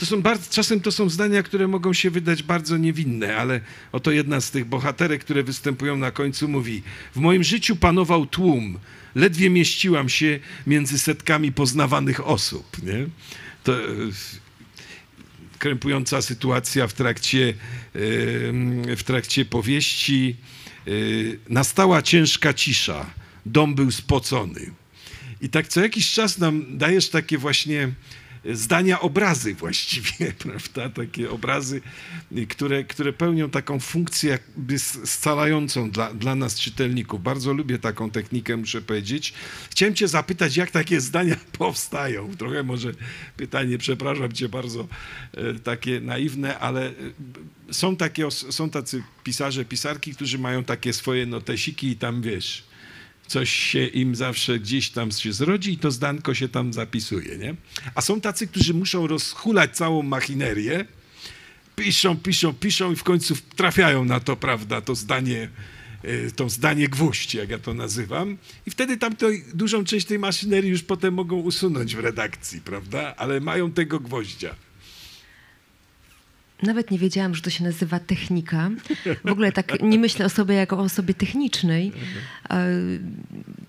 To są bardzo, czasem to są zdania, które mogą się wydać bardzo niewinne, ale oto jedna z tych bohaterek, które występują na końcu, mówi: W moim życiu panował tłum, ledwie mieściłam się między setkami poznawanych osób. Nie? To, yy, krępująca sytuacja w trakcie, em, w trakcie powieści. Yy, Nastała ciężka cisza. Dom był spocony. I tak co jakiś czas nam dajesz takie właśnie zdania obrazy właściwie, prawda? Takie obrazy, które, które pełnią taką funkcję jakby scalającą dla, dla nas czytelników. Bardzo lubię taką technikę, muszę powiedzieć. Chciałem cię zapytać, jak takie zdania powstają? Trochę może pytanie, przepraszam cię bardzo, e, takie naiwne, ale e, są, takie, są tacy pisarze, pisarki, którzy mają takie swoje notesiki i tam, wiesz, coś się im zawsze gdzieś tam się zrodzi i to zdanko się tam zapisuje, nie? A są tacy, którzy muszą rozhulać całą machinerię, piszą, piszą, piszą i w końcu trafiają na to, prawda, to zdanie, e, to zdanie gwóźdź, jak ja to nazywam. I wtedy tam dużą część tej maszynerii już potem mogą usunąć w redakcji, prawda? Ale mają tego gwoździa. Nawet nie wiedziałam, że to się nazywa technika. W ogóle tak nie myślę o sobie jako o osobie technicznej. E,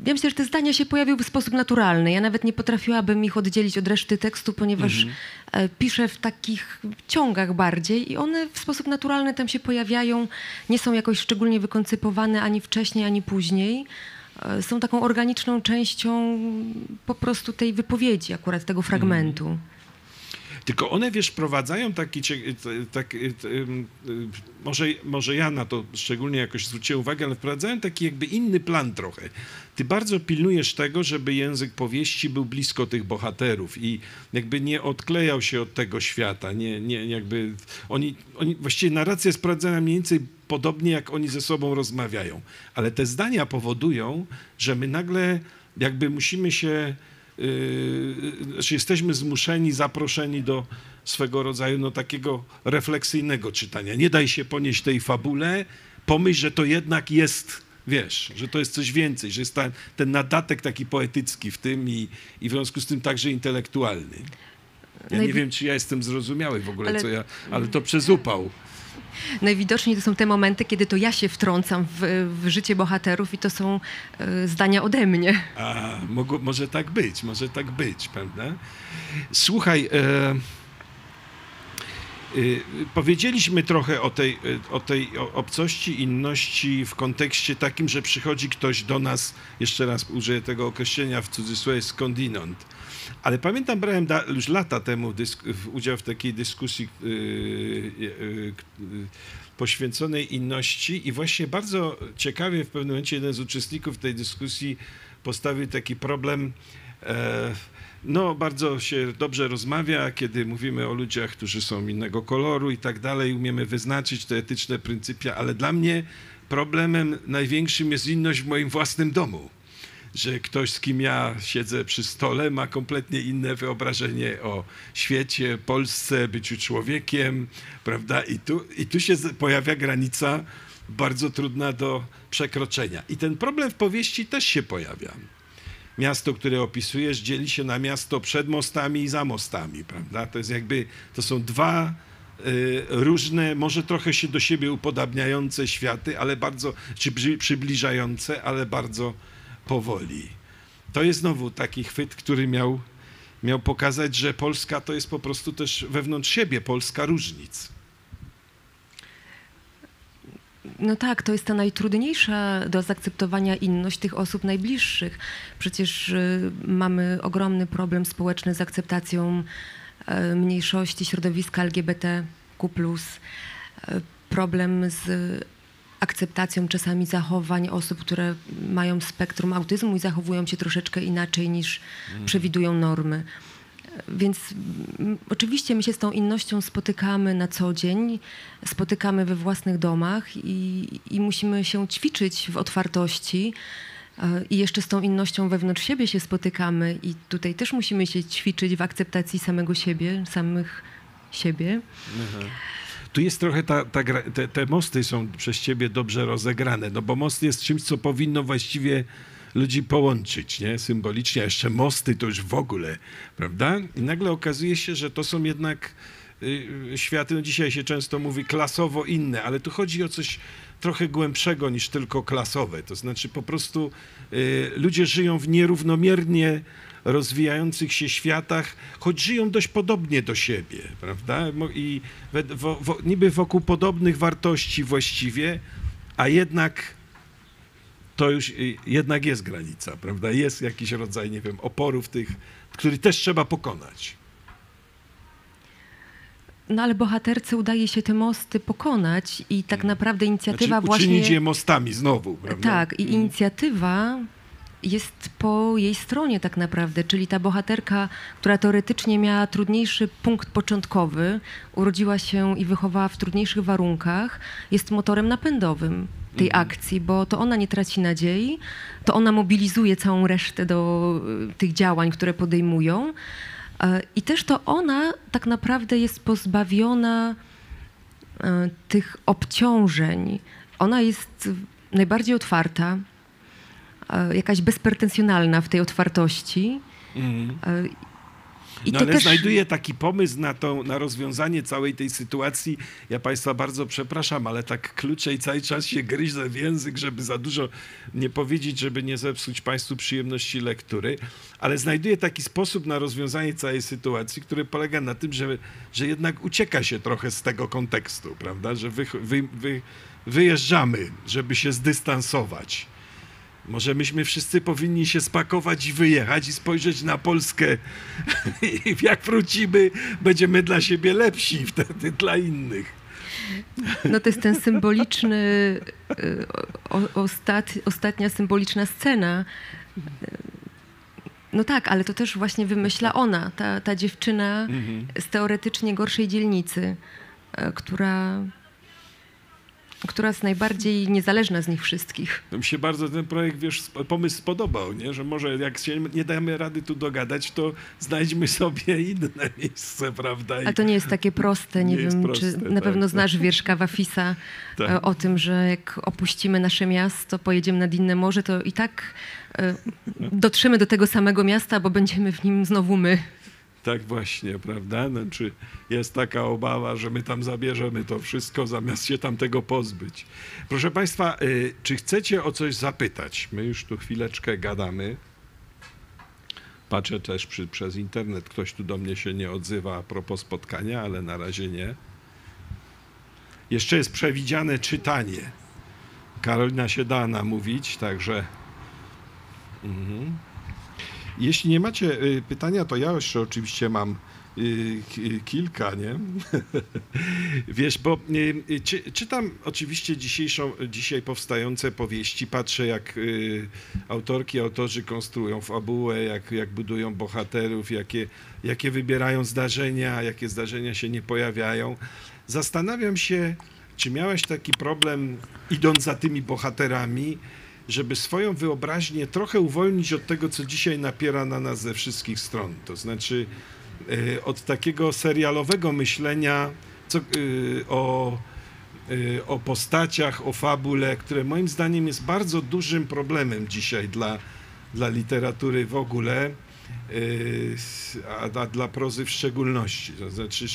ja myślę, że te zdania się pojawiły w sposób naturalny. Ja nawet nie potrafiłabym ich oddzielić od reszty tekstu, ponieważ mhm. piszę w takich ciągach bardziej i one w sposób naturalny tam się pojawiają. Nie są jakoś szczególnie wykoncypowane ani wcześniej, ani później. E, są taką organiczną częścią po prostu tej wypowiedzi, akurat tego fragmentu. Tylko one, wiesz, prowadzają taki, tak, może, może ja na to szczególnie jakoś zwróciłem uwagę, ale wprowadzają taki jakby inny plan trochę. Ty bardzo pilnujesz tego, żeby język powieści był blisko tych bohaterów i jakby nie odklejał się od tego świata, nie, nie jakby, oni, oni, właściwie narracja jest mniej więcej podobnie, jak oni ze sobą rozmawiają, ale te zdania powodują, że my nagle jakby musimy się yy, znaczy jesteśmy zmuszeni, zaproszeni do swego rodzaju no, takiego refleksyjnego czytania. Nie daj się ponieść tej fabule, pomyśl, że to jednak jest, wiesz, że to jest coś więcej, że jest ta, ten nadatek taki poetycki w tym i, i w związku z tym także intelektualny. Ja nie wiem, czy ja jestem zrozumiały w ogóle, ale... co ja, ale to przez upał. Najwidoczniej to są te momenty, kiedy to ja się wtrącam w, w życie bohaterów i to są y, zdania ode mnie. A, mogło, może tak być, może tak być, prawda? Słuchaj, e, y, powiedzieliśmy trochę o tej, o tej obcości, inności w kontekście takim, że przychodzi ktoś do nas, jeszcze raz użyję tego określenia w cudzysłowie skądinąd ale pamiętam, brałem da, już lata temu udział w takiej dyskusji yy, yy, yy, poświęconej inności i właśnie bardzo ciekawie w pewnym momencie jeden z uczestników tej dyskusji postawił taki problem. E, no, bardzo się dobrze rozmawia, kiedy mówimy o ludziach, którzy są innego koloru i tak dalej, umiemy wyznaczyć te etyczne pryncypia, ale dla mnie problemem największym jest inność w moim własnym domu że ktoś, z kim ja siedzę przy stole, ma kompletnie inne wyobrażenie o świecie, Polsce, byciu człowiekiem, prawda? I tu, i tu się pojawia granica bardzo trudna do przekroczenia. I ten problem w powieści też się pojawia. Miasto, które opisujesz, dzieli się na miasto przed mostami i za mostami, prawda? To jest jakby, to są dwa y, różne, może trochę się do siebie upodabniające światy, ale bardzo, czy przybliżające, ale bardzo powoli. To jest znowu taki chwyt, który miał, miał pokazać, że Polska to jest po prostu też wewnątrz siebie Polska różnic. No tak, to jest ta najtrudniejsza do zaakceptowania inność tych osób najbliższych. Przecież y, mamy ogromny problem społeczny z akceptacją y, mniejszości środowiska LGBTQ. Y, problem z akceptacją czasami zachowań osób, które mają spektrum autyzmu i zachowują się troszeczkę inaczej niż mm. przewidują normy. Więc mm, oczywiście my się z tą innością spotykamy na co dzień, spotykamy we własnych domach i, i musimy się ćwiczyć w otwartości. E, I jeszcze z tą innością wewnątrz siebie się spotykamy, i tutaj też musimy się ćwiczyć w akceptacji samego siebie, samych siebie. Mhm tu jest trochę ta, ta te, te, mosty są przez ciebie dobrze rozegrane, no bo most jest czymś, co powinno właściwie ludzi połączyć, nie? Symbolicznie, a jeszcze mosty to już w ogóle, prawda? I nagle okazuje się, że to są jednak y, światy, no dzisiaj się często mówi klasowo inne, ale tu chodzi o coś trochę głębszego niż tylko klasowe. To znaczy po prostu y, ludzie żyją w nierównomiernie rozwijających się światach, choć żyją dość podobnie do siebie, prawda? I we, wo, wo, niby wokół podobnych wartości właściwie, a jednak to już y, jednak jest granica, prawda? Jest jakiś rodzaj, nie wiem, oporów tych, który też trzeba pokonać. no ale bohaterce udaje się te mosty pokonać i tak naprawdę inicjatywa Znaczy, właśnie... uczynić je mostami znowu, prawda? Tak, i inicjatywa jest po jej stronie tak naprawdę, czyli ta bohaterka, która teoretycznie miała trudniejszy punkt początkowy, urodziła się i wychowała w trudniejszych warunkach, jest motorem napędowym tej akcji, bo to ona nie traci nadziei, to ona mobilizuje całą resztę do y, tych działań, które podejmują. E, I też to ona tak naprawdę jest pozbawiona e, tych obciążeń. Ona jest najbardziej otwarta, jakaś bezpretensjonalna w tej otwartości. E, I no to ale też znajduje taki pomysł na, tą, na rozwiązanie całej tej sytuacji. Ja Państwa bardzo przepraszam, ale tak klucze i cały czas się gryzę w język, żeby za dużo nie powiedzieć, żeby nie zepsuć Państwu przyjemności lektury. Ale znajduje taki sposób na rozwiązanie całej sytuacji, który polega na tym, że, że jednak ucieka się trochę z tego kontekstu, prawda? Że wy, wy, wy, wyjeżdżamy, żeby się zdystansować. Może myśmy wszyscy powinni się spakować i wyjechać i spojrzeć na Polskę. I jak wrócimy, będziemy dla siebie lepsi wtedy dla innych. no to jest ten symboliczny, o, ostat, ostatnia symboliczna scena. No tak, ale to też właśnie wymyśla ona, ta, ta dziewczyna z teoretycznie gorszej dzielnicy, y, która, która jest najbardziej niezależna z nich wszystkich. To mi się bardzo ten projekt, wiesz, pomysł spodobał, nie? że może jak się nie damy rady tu dogadać, to znajdźmy sobie inne miejsce, prawda? I- A to nie jest takie proste. Nie, Nie wiem, proste, czy tak, na pewno tak. znasz wiersz Kawafisa Tak. e, o tym, że jak opuścimy nasze miasto, pojedziemy nad inne morze, to i tak e, dotrzemy do tego samego miasta, bo będziemy w nim znowu my. Tak właśnie, prawda? Znaczy jest taka obawa, że my tam zabierzemy to wszystko, zamiast się tam tego pozbyć. Proszę Państwa, y, czy chcecie o coś zapytać? My już tu chwileczkę gadamy. Patrzę też przy, przez internet, ktoś tu do mnie się nie odzywa a propos spotkania, ale na razie nie. Jeszcze jest przewidziane czytanie. Karolina się da namówić, także... Mhm. Jeśli nie macie y, pytania, to ja jeszcze oczywiście mam y, ki- kilka, nie? Wiesz, bo y, czy, czytam oczywiście dzisiejszą, dzisiaj powstające powieści, patrzę jak autorki, autorzy konstruują fabułę, jak, jak budują bohaterów, jakie, jakie wybierają zdarzenia, jakie zdarzenia się nie pojawiają. Zastanawiam się, czy miałeś taki problem, idąc za tymi bohaterami, żeby swoją wyobraźnię trochę uwolnić od tego, co dzisiaj napiera na nas ze wszystkich stron. To znaczy e, od takiego serialowego myślenia co, e, o, e, o postaciach, o fabule, które moim zdaniem jest bardzo dużym problemem dzisiaj dla, dla literatury w ogóle, a, a dla prozy w szczególności. To znaczy,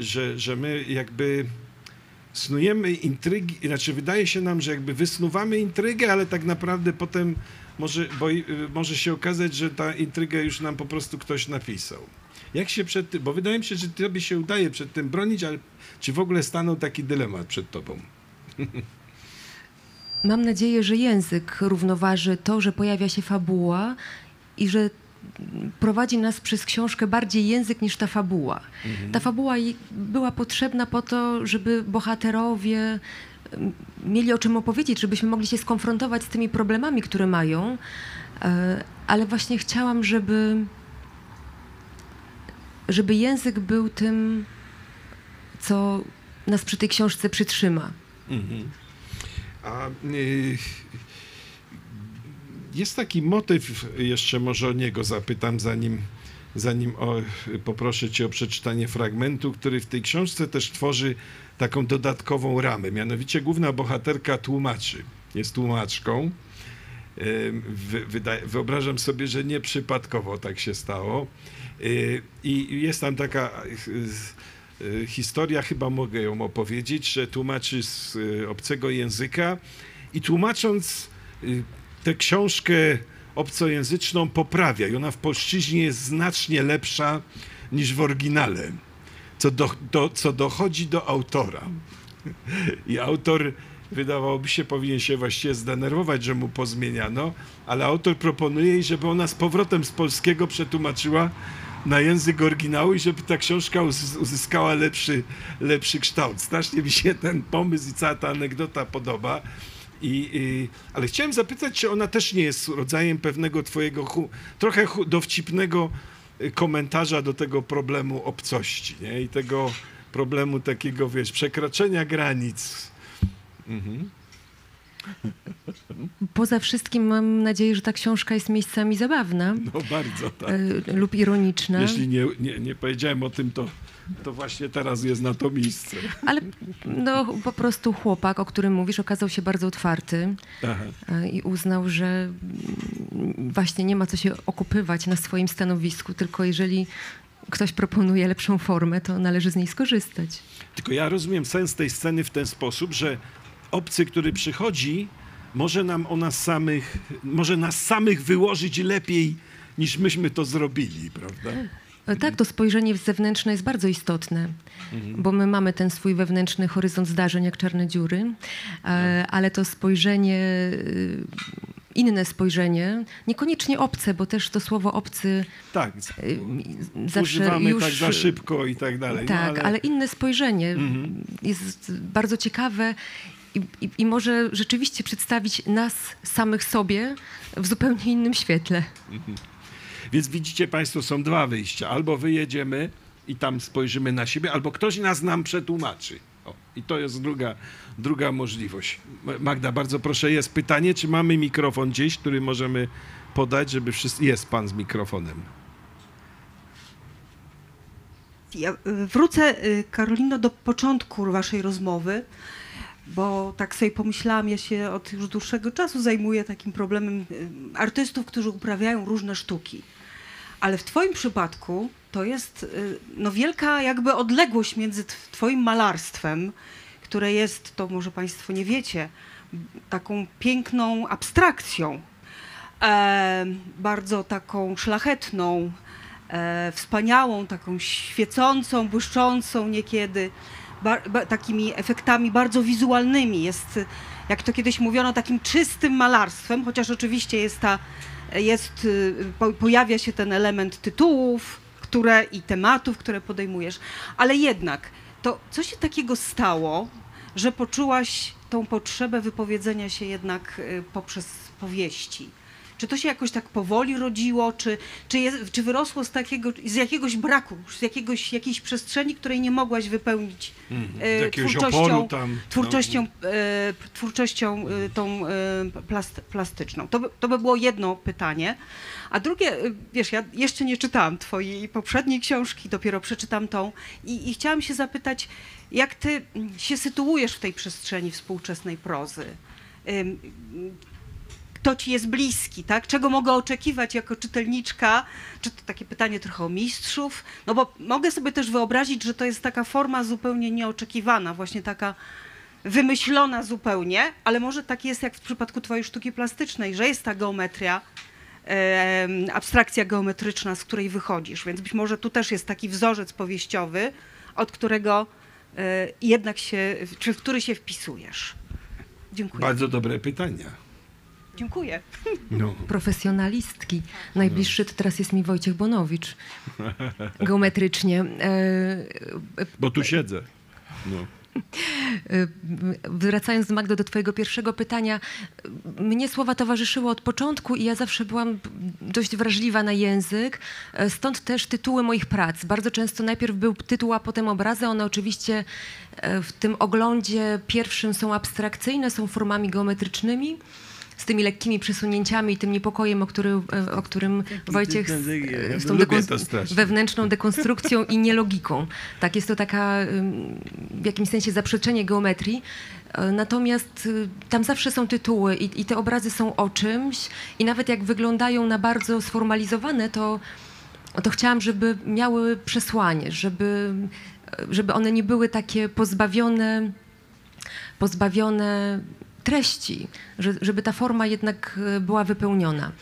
że, że my jakby snujemy intrygi, znaczy wydaje się nam, że jakby wysnuwamy intrygę, ale tak naprawdę potem może, bo, y, może się okazać, że ta intrygę już nam po prostu ktoś napisał. Jak się przed tym, bo wydaje mi się, że tobie się udaje przed tym bronić, ale czy w ogóle stanął taki dylemat przed tobą? Mam nadzieję, że język równoważy to, że pojawia się fabuła i że prowadzi nas przez książkę bardziej język niż ta fabuła. Ta fabuła była potrzebna po to, żeby bohaterowie mieli o czym opowiedzieć, żebyśmy mogli się skonfrontować z tymi problemami, które mają, E, ale właśnie chciałam, żeby, żeby język był tym, co nas przy tej książce przytrzyma. A y, jest taki motyw, jeszcze może o niego zapytam, zanim, zanim o, poproszę cię o przeczytanie fragmentu, który w tej książce też tworzy taką dodatkową ramę. Mianowicie główna bohaterka tłumaczy, jest tłumaczką. Wyobrażam sobie, że nieprzypadkowo tak się stało. Y, I jest tam taka y, y, historia, chyba mogę ją opowiedzieć, że tłumaczy z obcego języka i tłumacząc tę książkę obcojęzyczną poprawia i ona w polszczyźnie jest znacznie lepsza niż w oryginale, co, do, do, co dochodzi do autora. I autor, wydawałoby się, powinien się właściwie zdenerwować, że mu pozmieniano, ale autor proponuje jej, żeby ona z powrotem z polskiego przetłumaczyła na język oryginału i żeby ta książka uz- uzyskała lepszy, lepszy kształt. Strasznie mi się ten pomysł i cała ta anegdota podoba. I, i, ale chciałem zapytać, czy ona też nie jest rodzajem pewnego twojego hu, trochę hu, dowcipnego y, komentarza do tego problemu obcości nie? i tego problemu takiego, wiesz, przekroczenia granic. Mhm. Poza wszystkim mam nadzieję, że ta książka jest miejscami zabawna No bardzo, tak. e, lub ironiczna. Jeśli nie, nie, nie powiedziałem o tym, to, to właśnie teraz jest na to miejsce. Ale no, po prostu chłopak, o którym mówisz, okazał się bardzo otwarty Aha. e, i uznał, że właśnie nie ma co się okupywać na swoim stanowisku, tylko jeżeli ktoś proponuje lepszą formę, to należy z niej skorzystać. Tylko ja rozumiem sens tej sceny w ten sposób, że obcy, który przychodzi, może nam o nas samych, może nas samych wyłożyć lepiej, niż myśmy to zrobili, prawda? E, Tak, to spojrzenie zewnętrzne jest bardzo istotne, bo my mamy ten swój wewnętrzny horyzont zdarzeń jak czarne dziury, e, ale to spojrzenie, y, inne spojrzenie, niekoniecznie obce, bo też to słowo obcy Tak, zawsze używamy już... tak za szybko i tak dalej. no, Tak, ale... inne spojrzenie jest bardzo ciekawe i, i, i może rzeczywiście przedstawić nas samych sobie w zupełnie innym świetle. Więc widzicie Państwo, są dwa wyjścia. Albo wyjedziemy i tam spojrzymy na siebie, albo ktoś nas nam przetłumaczy. O, I to jest druga, druga możliwość. Ma- Magda, bardzo proszę, jest pytanie, czy mamy mikrofon gdzieś, który możemy podać, żeby wszyscy... Jest pan z mikrofonem. Ja y, wrócę, y, Karolino, do początku waszej rozmowy, bo tak sobie pomyślałam, ja się od już dłuższego czasu zajmuję takim problemem y, artystów, którzy uprawiają różne sztuki. Ale w twoim przypadku to jest y, no, wielka jakby odległość między tw- twoim malarstwem, które jest, to może państwo nie wiecie, taką piękną abstrakcją, e, bardzo taką szlachetną, e, wspaniałą, taką świecącą, błyszczącą niekiedy, ba, ba, takimi efektami bardzo wizualnymi. Jest, jak to kiedyś mówiono, takim czystym malarstwem, chociaż oczywiście jest ta, jest, y, po, pojawia się ten element tytułów które, i tematów, które podejmujesz, ale jednak to co się takiego stało, że poczułaś tą potrzebę wypowiedzenia się jednak y, poprzez powieści? Czy to się jakoś tak powoli rodziło, czy, czy, jest, czy wyrosło z, takiego, z jakiegoś braku, z jakiegoś, jakiejś przestrzeni, której nie mogłaś wypełnić Mhm. e, twórczością, tam. no. twórczością, e, twórczością e, tą e, plast, plastyczną? To by, to by było jedno pytanie. A drugie, e, wiesz, ja jeszcze nie czytałam twojej poprzedniej książki, dopiero przeczytam tą i, i chciałam się zapytać, jak ty mm, się sytuujesz w tej przestrzeni współczesnej prozy? Kto ci jest bliski, tak? Czego mogę oczekiwać jako czytelniczka? Czy to takie pytanie trochę o mistrzów? No bo mogę sobie też wyobrazić, że to jest taka forma zupełnie nieoczekiwana, właśnie taka wymyślona zupełnie, ale może tak jest jak w przypadku twojej sztuki plastycznej, że jest ta geometria, abstrakcja geometryczna, z której wychodzisz, więc być może tu też jest taki wzorzec powieściowy, od którego e, jednak się, czy w który się wpisujesz. Dziękuję. Bardzo dobre pytania. Dziękuję. No. Profesjonalistki. Najbliższy to teraz jest mi Wojciech Bonowicz. Geometrycznie. E, Bo tu siedzę. No. E, Wracając z Magdo do twojego pierwszego pytania, e, mnie słowa towarzyszyły od początku i ja zawsze byłam dość wrażliwa na język, e, stąd też tytuły moich prac. Bardzo często najpierw był tytuł, a potem obrazy. One oczywiście e, w tym oglądzie pierwszym są abstrakcyjne, są formami geometrycznymi. Z tymi lekkimi przesunięciami i tym niepokojem, o, który, e, o którym Wojciech z, Ja z tą strasznie. wewnętrzną dekonstrukcją i nielogiką. Tak, jest to taka w jakimś sensie zaprzeczenie geometrii. E, Natomiast y, tam zawsze są tytuły i, i te obrazy są o czymś i nawet jak wyglądają na bardzo sformalizowane, to, to chciałam, żeby miały przesłanie, żeby, żeby one nie były takie pozbawione, pozbawione treści, że, żeby ta forma jednak y, była wypełniona.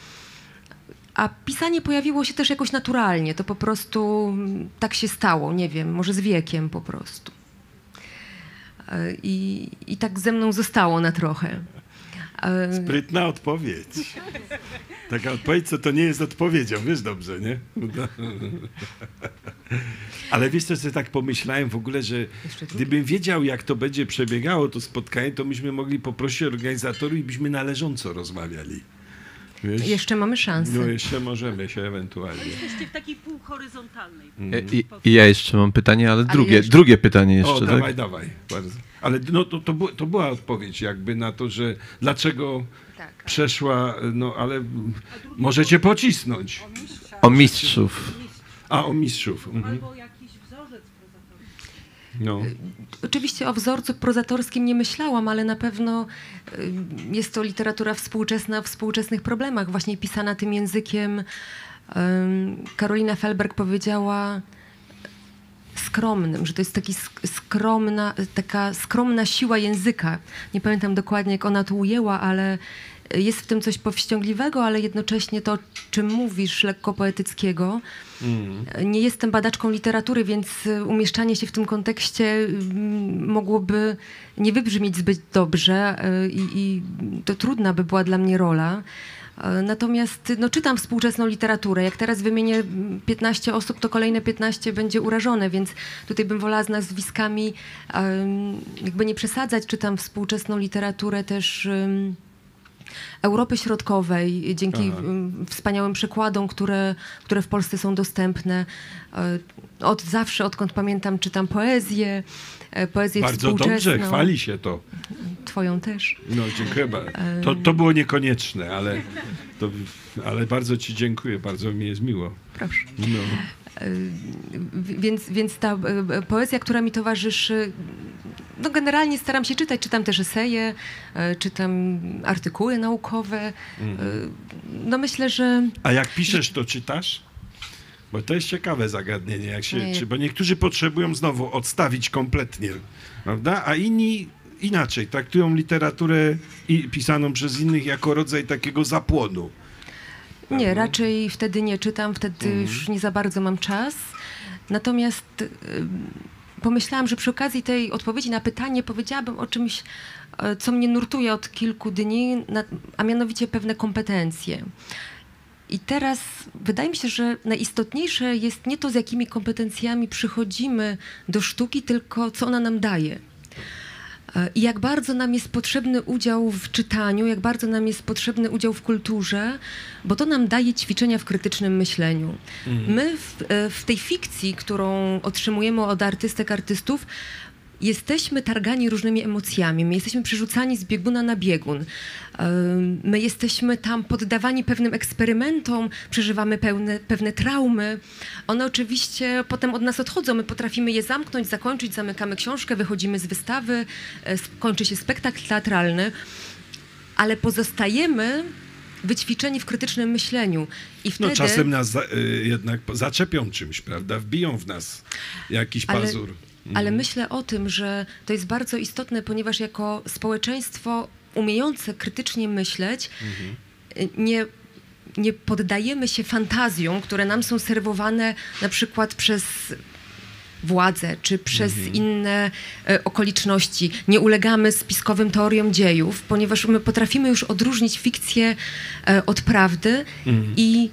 A pisanie pojawiło się też jakoś naturalnie. To po prostu tak się stało, nie wiem, może z wiekiem po prostu. E, I, i tak ze mną zostało na trochę. E, Sprytna odpowiedź. Taka odpowiedź, co to nie jest odpowiedzią, wiesz dobrze, nie? Ale wiesz co, sobie tak pomyślałem w ogóle, że gdybym wiedział, jak to będzie przebiegało, to spotkanie, to myśmy mogli poprosić organizatorów i byśmy należąco rozmawiali. Wiesz? Jeszcze mamy szansę. No jeszcze możemy się ewentualnie. Jesteście w takiej półhoryzontalnej. I, i ja jeszcze mam pytanie, ale drugie, jeszcze- drugie pytanie O, jeszcze, dawaj, tak? dawaj. Bardzo. Ale no, to, to, to była odpowiedź jakby na to, że dlaczego Tak. przeszła, no ale możecie pocisnąć. O mistrzów. A, o mistrzów. Mhm. Albo jakiś wzorzec prozatorski. No. Oczywiście o wzorcu prozatorskim nie myślałam, ale na pewno y, jest to literatura współczesna o współczesnych problemach, właśnie pisana tym językiem. Karolina Felberg powiedziała skromnym, że to jest taki sk- skromna, taka skromna siła języka. Nie pamiętam dokładnie, jak ona to ujęła, ale jest w tym coś powściągliwego, ale jednocześnie to, czym mówisz, lekko poetyckiego. Nie jestem badaczką literatury, więc y, umieszczanie się w tym kontekście mm, mogłoby nie wybrzmieć zbyt dobrze y, i, i to trudna by była dla mnie rola. Y, Natomiast no, czytam współczesną literaturę. Jak teraz wymienię mm, 15 osób, to kolejne 15 będzie urażone, więc tutaj bym wolała z nazwiskami jakby nie przesadzać. Czytam współczesną literaturę też Europy Środkowej, dzięki Aha. wspaniałym przykładom, które, które w Polsce są dostępne. E, Od zawsze, odkąd pamiętam, czytam poezję, e, poezję Bardzo dobrze, chwali się to. Twoją też. No, dziękuję bardzo. To, to było niekonieczne, ale, to, ale bardzo ci dziękuję, bardzo mi jest miło. Proszę. No. E, Więc, więc ta e, poezja, która mi towarzyszy, no generalnie staram się czytać. Czytam też eseje, e, czytam artykuły naukowe. E, No myślę, że A jak piszesz, to czytasz? Bo to jest ciekawe zagadnienie, jak się, Nie. czy, bo niektórzy potrzebują znowu odstawić kompletnie, prawda? A inni inaczej, traktują literaturę i, pisaną przez innych jako rodzaj takiego zapłonu. Nie, raczej wtedy nie czytam, wtedy już nie za bardzo mam czas. Natomiast y, pomyślałam, że przy okazji tej odpowiedzi na pytanie powiedziałabym o czymś, e, co mnie nurtuje od kilku dni, a mianowicie pewne kompetencje. I teraz wydaje mi się, że najistotniejsze jest nie to, z jakimi kompetencjami przychodzimy do sztuki, tylko co ona nam daje. E, I jak bardzo nam jest potrzebny udział w czytaniu, jak bardzo nam jest potrzebny udział w kulturze, bo to nam daje ćwiczenia w krytycznym myśleniu. My w, e, w tej fikcji, którą otrzymujemy od artystek, artystów, jesteśmy targani różnymi emocjami, my jesteśmy przerzucani z bieguna na biegun. My jesteśmy tam poddawani pewnym eksperymentom, przeżywamy pełne, pewne traumy. One oczywiście potem od nas odchodzą, my potrafimy je zamknąć, zakończyć, zamykamy książkę, wychodzimy z wystawy, e, kończy się spektakl teatralny, ale pozostajemy wyćwiczeni w krytycznym myśleniu. I wtedy... No czasem nas za, y, jednak zaczepią czymś, prawda? Wbiją w nas jakiś Ale- pazur. Ale myślę o tym, że to jest bardzo istotne, ponieważ jako społeczeństwo umiejące krytycznie myśleć, y, nie, nie poddajemy się fantazjom, które nam są serwowane na przykład przez władzę czy przez inne e, okoliczności. Nie ulegamy spiskowym teoriom dziejów, ponieważ my potrafimy już odróżnić fikcję e, od prawdy i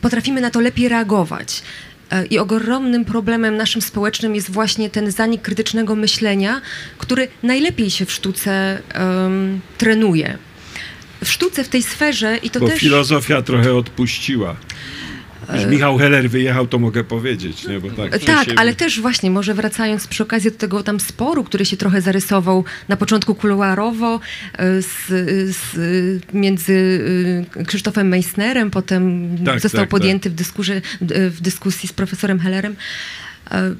potrafimy na to lepiej reagować. E, I ogromnym problemem naszym społecznym jest właśnie ten zanik krytycznego myślenia, który najlepiej się w sztuce em, trenuje. W sztuce, w tej sferze i to Bo też... Filozofia trochę odpuściła. Już Michał Heller wyjechał, to mogę powiedzieć, nie? Bo tak, Tak, wcześniej- ale też właśnie, może wracając przy okazji do tego tam sporu, który się trochę zarysował na początku kuluarowo e, z, z, między e, Krzysztofem Meissnerem, potem Tak, został tak, podjęty W, dyskurze, w dyskusji z profesorem Hellerem. E,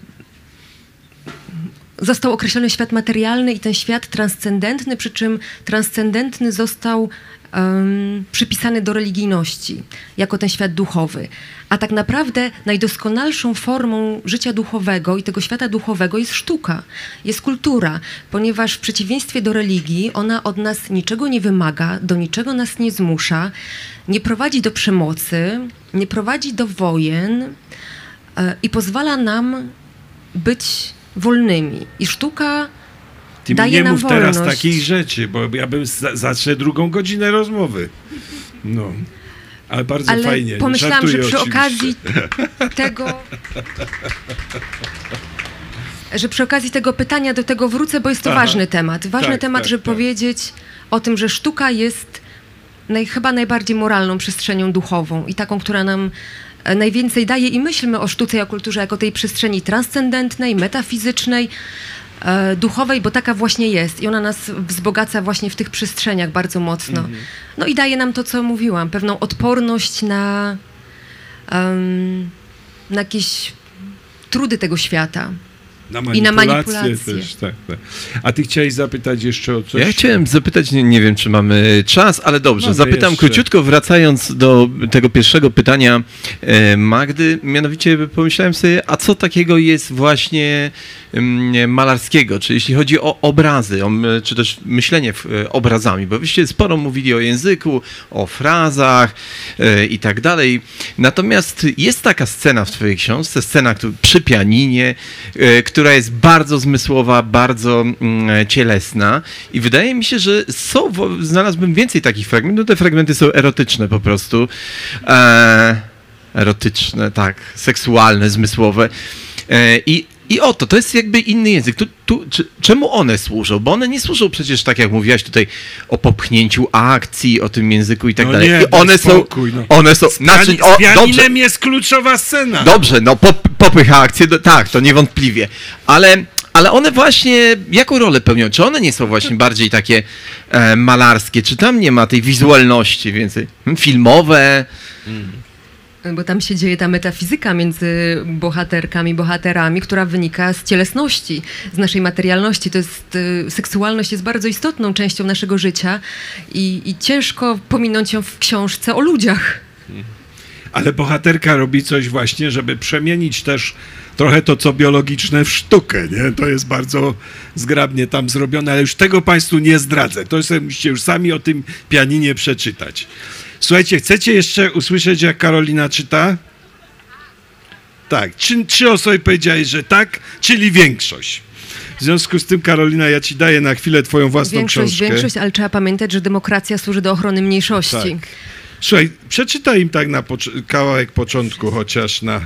Został określony świat materialny i ten świat transcendentny, przy czym transcendentny został em, przypisany do religijności, jako ten świat duchowy. A tak naprawdę najdoskonalszą formą życia duchowego i tego świata duchowego jest sztuka, jest kultura, ponieważ w przeciwieństwie do religii ona od nas niczego nie wymaga, do niczego nas nie zmusza, nie prowadzi do przemocy, nie prowadzi do wojen e, i pozwala nam być wolnymi. I sztuka Ty mi daje nie nam mów teraz wolność. takich rzeczy, bo ja bym za, zacznę drugą godzinę rozmowy. No. Ale bardzo Ale fajnie. pomyślałam, że Żartuję przy oczywiście. okazji tego. Że przy okazji tego pytania do tego wrócę, bo jest to Aha. ważny temat. Ważny Tak, temat, tak, żeby tak. powiedzieć o tym, że sztuka jest naj, chyba najbardziej moralną przestrzenią duchową i taką, która nam e, najwięcej daje. I myślmy o sztuce i o kulturze jako tej przestrzeni transcendentnej, metafizycznej, duchowej, bo taka właśnie jest. I ona nas wzbogaca właśnie w tych przestrzeniach bardzo mocno. No i daje nam to, co mówiłam, pewną odporność na, em, na jakieś trudy tego świata. Na I na manipulację też, tak, tak. A ty chciałeś zapytać jeszcze o coś? Ja chciałem zapytać, nie, nie wiem czy mamy czas, ale dobrze, Mamy zapytam jeszcze. króciutko, wracając do tego pierwszego pytania e, Magdy, mianowicie pomyślałem sobie, a co takiego jest właśnie mm, malarskiego, czy jeśli chodzi o obrazy, o, czy też myślenie w, e, obrazami, bo wyście sporo mówili o języku, o frazach e, i tak dalej, natomiast jest taka scena w twojej książce, scena przy pianinie, e, która jest bardzo zmysłowa, bardzo mm, cielesna i wydaje mi się, że są, znalazłbym więcej takich fragmentów, te fragmenty są erotyczne po prostu, e, erotyczne, tak, seksualne, zmysłowe. E, i i oto, to jest jakby inny język. Tu, tu, czy, czemu one służą? Bo one nie służą przecież, tak jak mówiłaś tutaj, o popchnięciu akcji, o tym języku i tak No dalej. nie, I one daj są, spokój, no. one są, znaczy, o, dobrze, jest kluczowa scena. Dobrze, no pop, popycha akcję, do, tak, to niewątpliwie. Ale, ale one właśnie, jaką rolę pełnią? Czy one nie są właśnie bardziej takie e, malarskie? Czy tam nie ma tej wizualności więcej? Hmm, Filmowe? Bo tam się dzieje ta metafizyka między bohaterkami, bohaterami, która wynika z cielesności, z naszej materialności. To jest, y, seksualność jest bardzo istotną częścią naszego życia i, i ciężko pominąć ją w książce o ludziach. Ale bohaterka robi coś właśnie, żeby przemienić też trochę to, co biologiczne w sztukę, nie? To jest bardzo zgrabnie tam zrobione, ale już tego Państwu nie zdradzę. To sobie musicie już sami o tym pianinie przeczytać. Słuchajcie, chcecie jeszcze usłyszeć, jak Karolina czyta? Tak. Trzy, trzy osoby powiedziałeś, że tak, czyli większość. W związku z tym, Karolina, ja ci daję na chwilę twoją własną Większość, książkę. większość, ale trzeba pamiętać, że demokracja służy do ochrony mniejszości. Tak. Słuchaj, przeczytaj im tak na pocz- kawałek początku, chociaż na,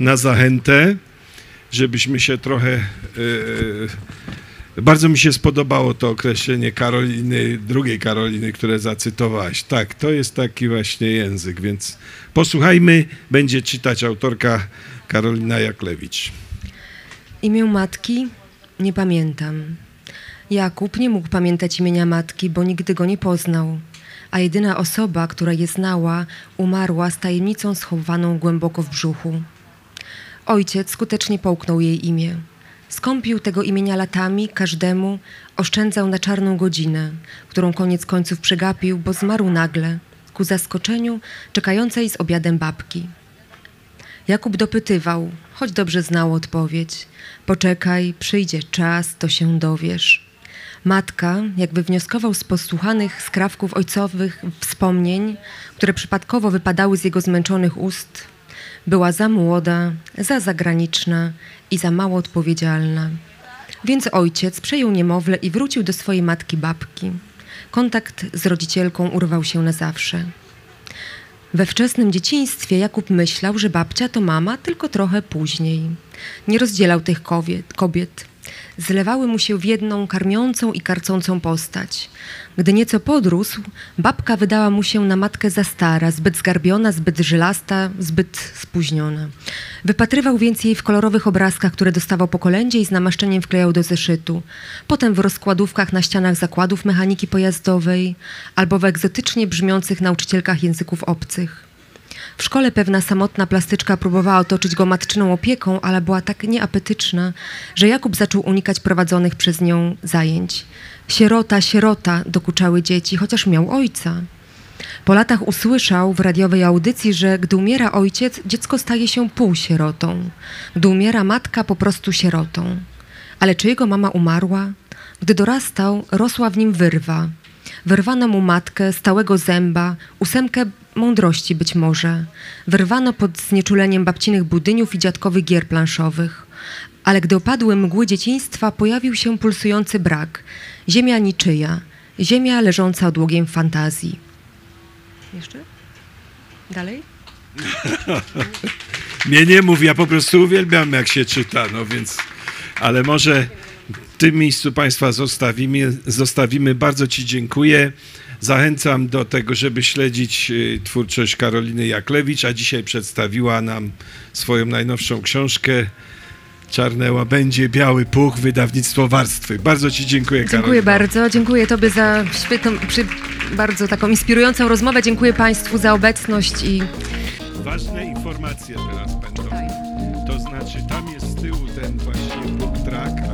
na zachętę, żebyśmy się trochę. Yy, bardzo mi się spodobało to określenie Karoliny, drugiej Karoliny, które zacytowałaś. Tak, to jest taki właśnie język, więc posłuchajmy. Będzie czytać autorka Karolina Jaklewicz. Imię matki nie pamiętam. Jakub nie mógł pamiętać imienia matki, bo nigdy go nie poznał, a jedyna osoba, która je znała, umarła z tajemnicą schowaną głęboko w brzuchu. Ojciec skutecznie połknął jej imię. Skąpił tego imienia latami, każdemu oszczędzał na czarną godzinę, którą koniec końców przegapił, bo zmarł nagle, ku zaskoczeniu czekającej z obiadem babki. Jakub dopytywał, choć dobrze znał odpowiedź. Poczekaj, przyjdzie czas, to się dowiesz. Matka, jak wywnioskował z posłuchanych skrawków ojcowych wspomnień, które przypadkowo wypadały z jego zmęczonych ust, była za młoda, za zagraniczna i za mało odpowiedzialna. Więc ojciec przejął niemowlę i wrócił do swojej matki babki. Kontakt z rodzicielką urwał się na zawsze. We wczesnym dzieciństwie Jakub myślał, że babcia to mama, tylko trochę później. Nie rozdzielał tych kobiet. kobiet. Zlewały mu się w jedną karmiącą i karcącą postać. Gdy nieco podrósł, babka wydała mu się na matkę za stara, zbyt zgarbiona, zbyt żylasta, zbyt spóźniona. Wypatrywał więc jej w kolorowych obrazkach, które dostawał po kolędzie i z namaszczeniem wklejał do zeszytu. Potem w rozkładówkach na ścianach zakładów mechaniki pojazdowej albo w egzotycznie brzmiących nauczycielkach języków obcych. W szkole pewna samotna plastyczka próbowała otoczyć go matczyną opieką, ale była tak nieapetyczna, że Jakub zaczął unikać prowadzonych przez nią zajęć. Sierota, sierota, dokuczały dzieci, chociaż miał ojca. Po latach usłyszał w radiowej audycji, że gdy umiera ojciec, dziecko staje się półsierotą. Gdy umiera matka, po prostu sierotą. Ale czy jego mama umarła? Gdy dorastał, rosła w nim wyrwa. Wyrwano mu matkę, stałego zęba, ósemkę mądrości być może. Wyrwano pod znieczuleniem babcinych budyniów i dziadkowych gier planszowych. Ale gdy opadły mgły dzieciństwa, pojawił się pulsujący brak. Ziemia niczyja, ziemia leżąca odłogiem fantazji. Jeszcze? Dalej? Mnie nie mów, ja po prostu uwielbiam jak się czyta, no więc, ale może w tym miejscu Państwa zostawimy, zostawimy. Bardzo Ci dziękuję. Zachęcam do tego, żeby śledzić y, twórczość Karoliny Jaklewicz, a dzisiaj przedstawiła nam swoją najnowszą książkę Czarne łabędzie, biały puch, wydawnictwo warstwy. Bardzo Ci dziękuję, Dziękuję Karolino. bardzo. Dziękuję Tobie za świetną, przy, bardzo taką inspirującą rozmowę. Dziękuję Państwu za obecność i Ważne informacje teraz będą. To znaczy, tam jest z tyłu ten właśnie book track,